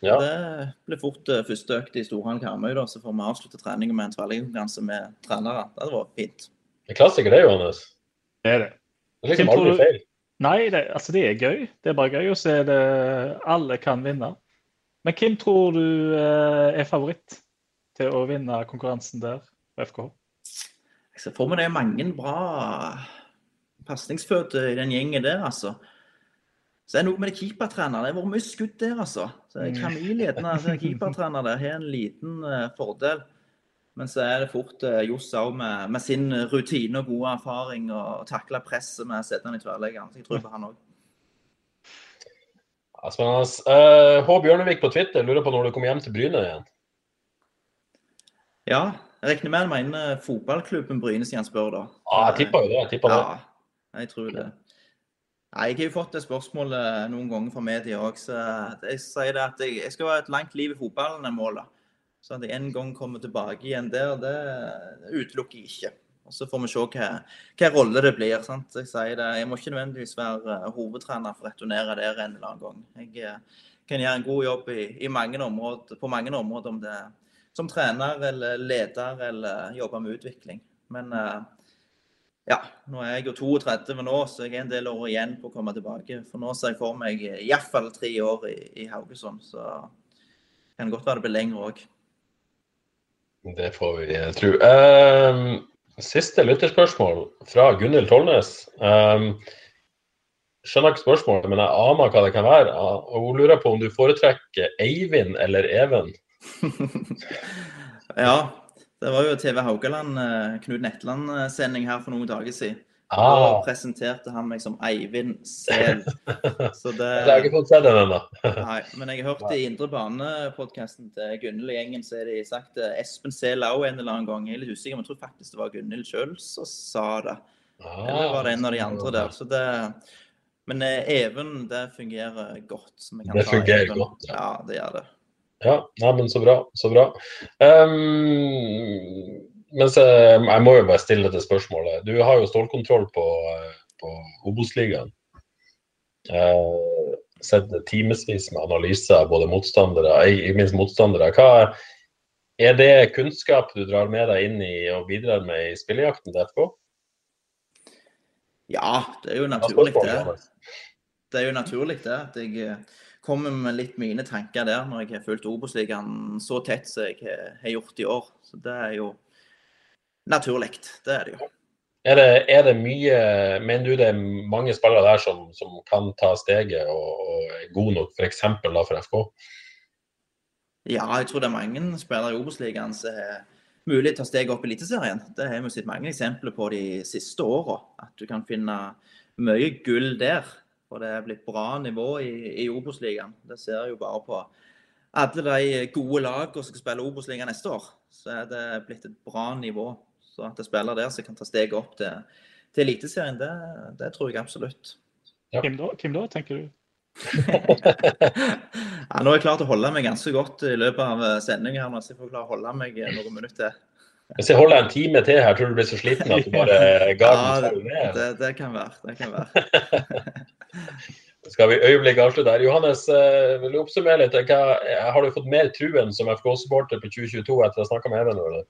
Ja. Det blir fort eh, første økt i Storhamn Karmøy, da. Så får vi avslutte treningen med en tverrliggerkonkurranse med trenere. Det hadde vært fint. er klassiker det, Johannes. Det er det. Det er liksom aldri feil. Nei, det, altså det er gøy. Det er bare gøy. å se det Alle kan vinne. Men hvem tror du eh, er favoritt til å vinne konkurransen der på FKH? Jeg ser for meg det er mange bra pasningsfødte i den gjengen der, altså. Så det er noe med det keepertreneren. Det har vært mye skudd der, altså. Så Mm. Kamil heter altså, keepertrener der, har en liten uh, fordel. Men så er det fort uh, Johs òg med, med sin rutine og gode erfaring og, og takle presset med å sette han i tverrleggeren. Så jeg tror på han òg. Ja, spennende. Uh, H. Bjørnevik på Twitter lurer på når du kommer hjem til Bryne igjen. Ja, jeg regner med han mener fotballklubben Bryne, siden han spør, da. Ja, jeg tipper jo det. jeg tippet det. Ja, jeg tror det. Jeg har jo fått det spørsmålet noen ganger fra media òg, jeg sier det at jeg, skal ha et langt liv i fotballen er målet. Så at jeg en gang kommer tilbake igjen der, det utelukker jeg ikke. Og Så får vi se hva, hva rolle det blir. sant? Jeg sier det, jeg må ikke nødvendigvis være eh, hovedtrener for å returnere der en eller annen gang. Jeg eh, kan gjøre en god jobb i, i mange områder, på mange områder, om det som trener eller leder eller jobbe med utvikling. Men eh, ja, nå er jeg jo 32 nå, så jeg er en del år igjen på å komme tilbake. For nå ser jeg for meg iallfall tre år i, i Haugesund, så kan det godt være det blir lenger òg. Det får vi tro. Um, siste lytterspørsmål fra Gunhild Tollnes. Um, skjønner ikke spørsmålet, men jeg aner hva det kan være. Og Hun lurer på om du foretrekker Eivind eller Even. Ja, det var jo TV Haugaland, eh, Knut Netland-sending her for noen dager siden. Da Ah, presenterte han meg som Eivind Sel. Så det jeg har ikke fått sett den ennå. Nei, men jeg har hørt i Indre Bane-podkasten til Gunhild og gjengen, så er de sagt eh, Espen Sel òg en eller annen gang. Jeg er litt usikker, men jeg tror faktisk det var Gunhild sjøl som sa det. Eller var det en av de andre der? Så det, men eh, Even, det fungerer godt. Det fungerer godt, ja. Ja, det gjør det. Ja, nei, men så bra. Så bra. Um, mens jeg, jeg må jo bare stille dette spørsmålet. Du har jo stålkontroll på, på Obos-ligaen. Uh, sett timevis med analyser av både motstandere, ikke minst motstandere. Hva, er det kunnskap du drar med deg inn i og bidrar med i spillejakten til FK? Ja, det er jo naturlig, det. Det er jo naturlig det, at jeg eh, kommer med litt mine tanker der når jeg har fulgt Obos-ligaen så tett som jeg har- gjort i år. Så det er jo naturlig. Det er det jo. Er det, er det mye Mener du det er mange spillere der som, som kan ta steget og, og er gode nok f.eks. for FK? Ja, jeg tror det er mange spillere i Obos-ligaen som har mulighet til å steget opp i Eliteserien. Det har vi sett mange eksempler på de siste åra. At du kan finne mye gull der. Og det er blitt bra nivå i, i Obos-ligaen. Det ser jeg jo bare på alle de gode lagene som skal spille Obos-ligaen neste år. Så er det blitt et bra nivå. Så at det spiller der som kan ta steget opp til, til Eliteserien, det, det tror jeg absolutt. Ja. Hvem da, hvem da, tenker du? Ja, nå har jeg klart å holde meg ganske godt i løpet av sendingen her, så jeg får klare å holde meg noen minutter til. Hvis jeg holder en time til her, tror du du blir så sliten at du bare gar den Ja, selv ned? det, det kan være. Det kan være. Skal vi øyeblikk avslutte her. Johannes, eh, vil du oppsummere litt? Hva, har du fått mer truen som FK-supporter på 2022 etter å ha snakka med Even? Eller?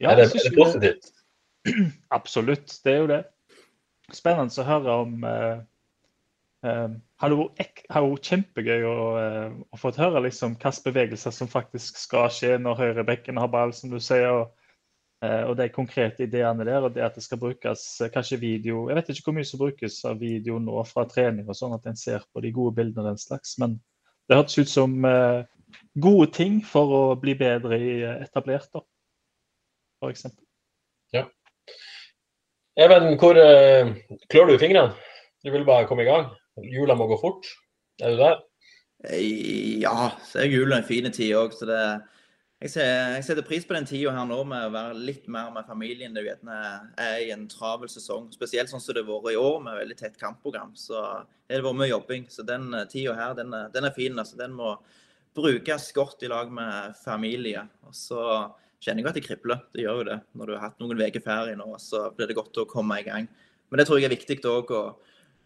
Ja, er, det, er det positivt? positivt? Absolutt, det er jo det. Spennende å høre om uh, eh, har det vært kjempegøy å, eh, å få høre liksom hvilke bevegelser som faktisk skal skje når høyrebekken har ball, som du sier. Og, eh, og de konkrete ideene der, og det at det skal brukes eh, kanskje video Jeg vet ikke hvor mye som brukes av video nå fra trening, og sånn at en ser på de gode bildene og den slags, men det hørtes ut som gode ting for å bli bedre etablert, da, for eksempel. Even, hvor klør du fingrene? Du vil bare komme i gang? Jula må gå fort? Er du der? Eh, Ja, så er julen en fin tid òg, så det jeg, ser, jeg setter pris på den tida her nå med å være litt mer med familien. Det er i en travel sesong. Spesielt sånn som det har vært i år, med veldig tett kampprogram. Så har det vært mye jobbing. Så den tida her, den, er- den er fin. altså. Den må brukes godt i lag med familie. Og så kjenner jeg at det kribler. Det gjør jo det. Når du har hatt noen uker ferie nå, så blir det godt å komme i gang. Men det tror jeg er viktig òg å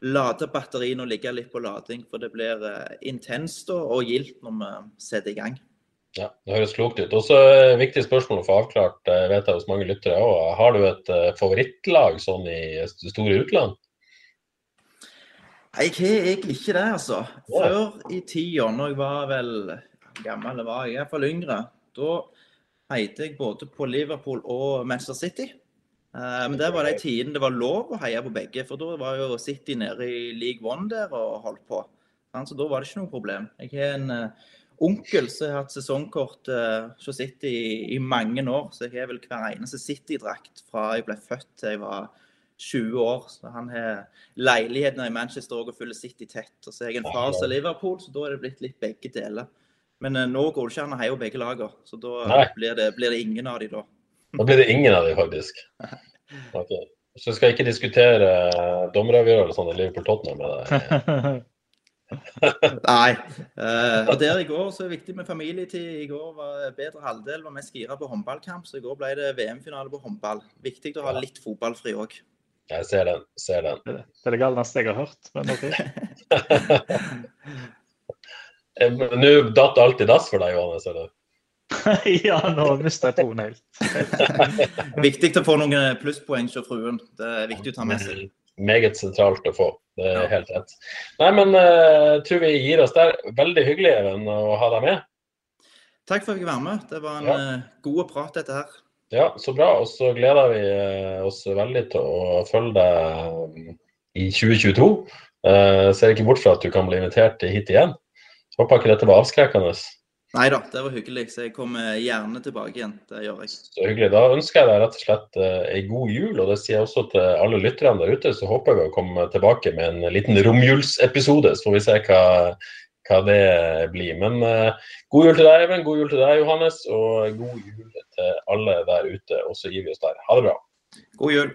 lade batteriene og ligge litt på lading. For det blir eh, intenst og, gildt når vi setter i gang. Ja, Det høres klokt ut. Også et viktig spørsmål å få avklart, eh, vet jeg hos mange lyttere òg. Har du et eh, favorittlag sånn i store utland? Jeg har egentlig ikke det, altså. Før i tida, når jeg var vel gammel, var jeg iallfall yngre, da heide jeg både på Liverpool og Manchester City. Eh, Men det var de tidene det var lov å heie på begge, for da var jo City nede i League One der og holdt på. Så da var det ikke noe problem. Jeg har en eh, onkel som har hatt sesongkort hos City i, mange år, så jeg har vel hver eneste City-drakt fra jeg ble født til jeg var 20 år. Så han har leiligheten i Manchester og følger City tett. Og så har jeg en far som er Liverpool, så da er det blitt litt begge deler. Men eh, nå går det ikke an å heie begge lager, så da blir det, blir det ingen av de da. Da blir det ingen av dem, faktisk. Okay. Så skal jeg ikke diskutere eh, dommeravgjørelsene i Liverpool-Tottenham med deg. Nei. Eh, og der i går så er det viktig med familietid. I går var bedre halvdel var mest gira på håndballkamp, så i går ble det VM-finale på håndball. Viktig å ha litt fotballfri òg. Jeg ser den. ser den. Det er det galneste jeg har hørt. Men OK. Nå datt alt i dass for deg, Johannes? eller? ja, nå mista jeg troen helt. Viktig å få noen plusspoeng hos fruen. Det er viktig å ta med seg. Meget sentralt å få. Det er Ja. helt rett. Nei, men uh, tror vi gir oss der. Veldig hyggelig Even, å ha deg med. Takk for at jeg fikk være med. Det var en Ja. eh, god prat, dette her. Ja, så bra. Og så gleder vi eh, oss veldig til å følge deg mm, i 2022. Uh, ser ikke bort fra at du kan bli invitert hit igjen. Håper ikke dette var avskrekkende. Nei da, det var hyggelig. Så jeg kommer gjerne tilbake igjen. Det gjør jeg. Så hyggelig. Da ønsker jeg deg rett og slett eh, ei god jul, og det sier jeg også til alle lytterne der ute. Så håper jeg å komme tilbake med en liten romjulsepisode, så får vi se hva, hva det blir. Men uh, god jul til deg, Even. God jul til deg, Johannes. Og god jul til alle der ute. Og så gir vi oss der. Ha det bra. God jul.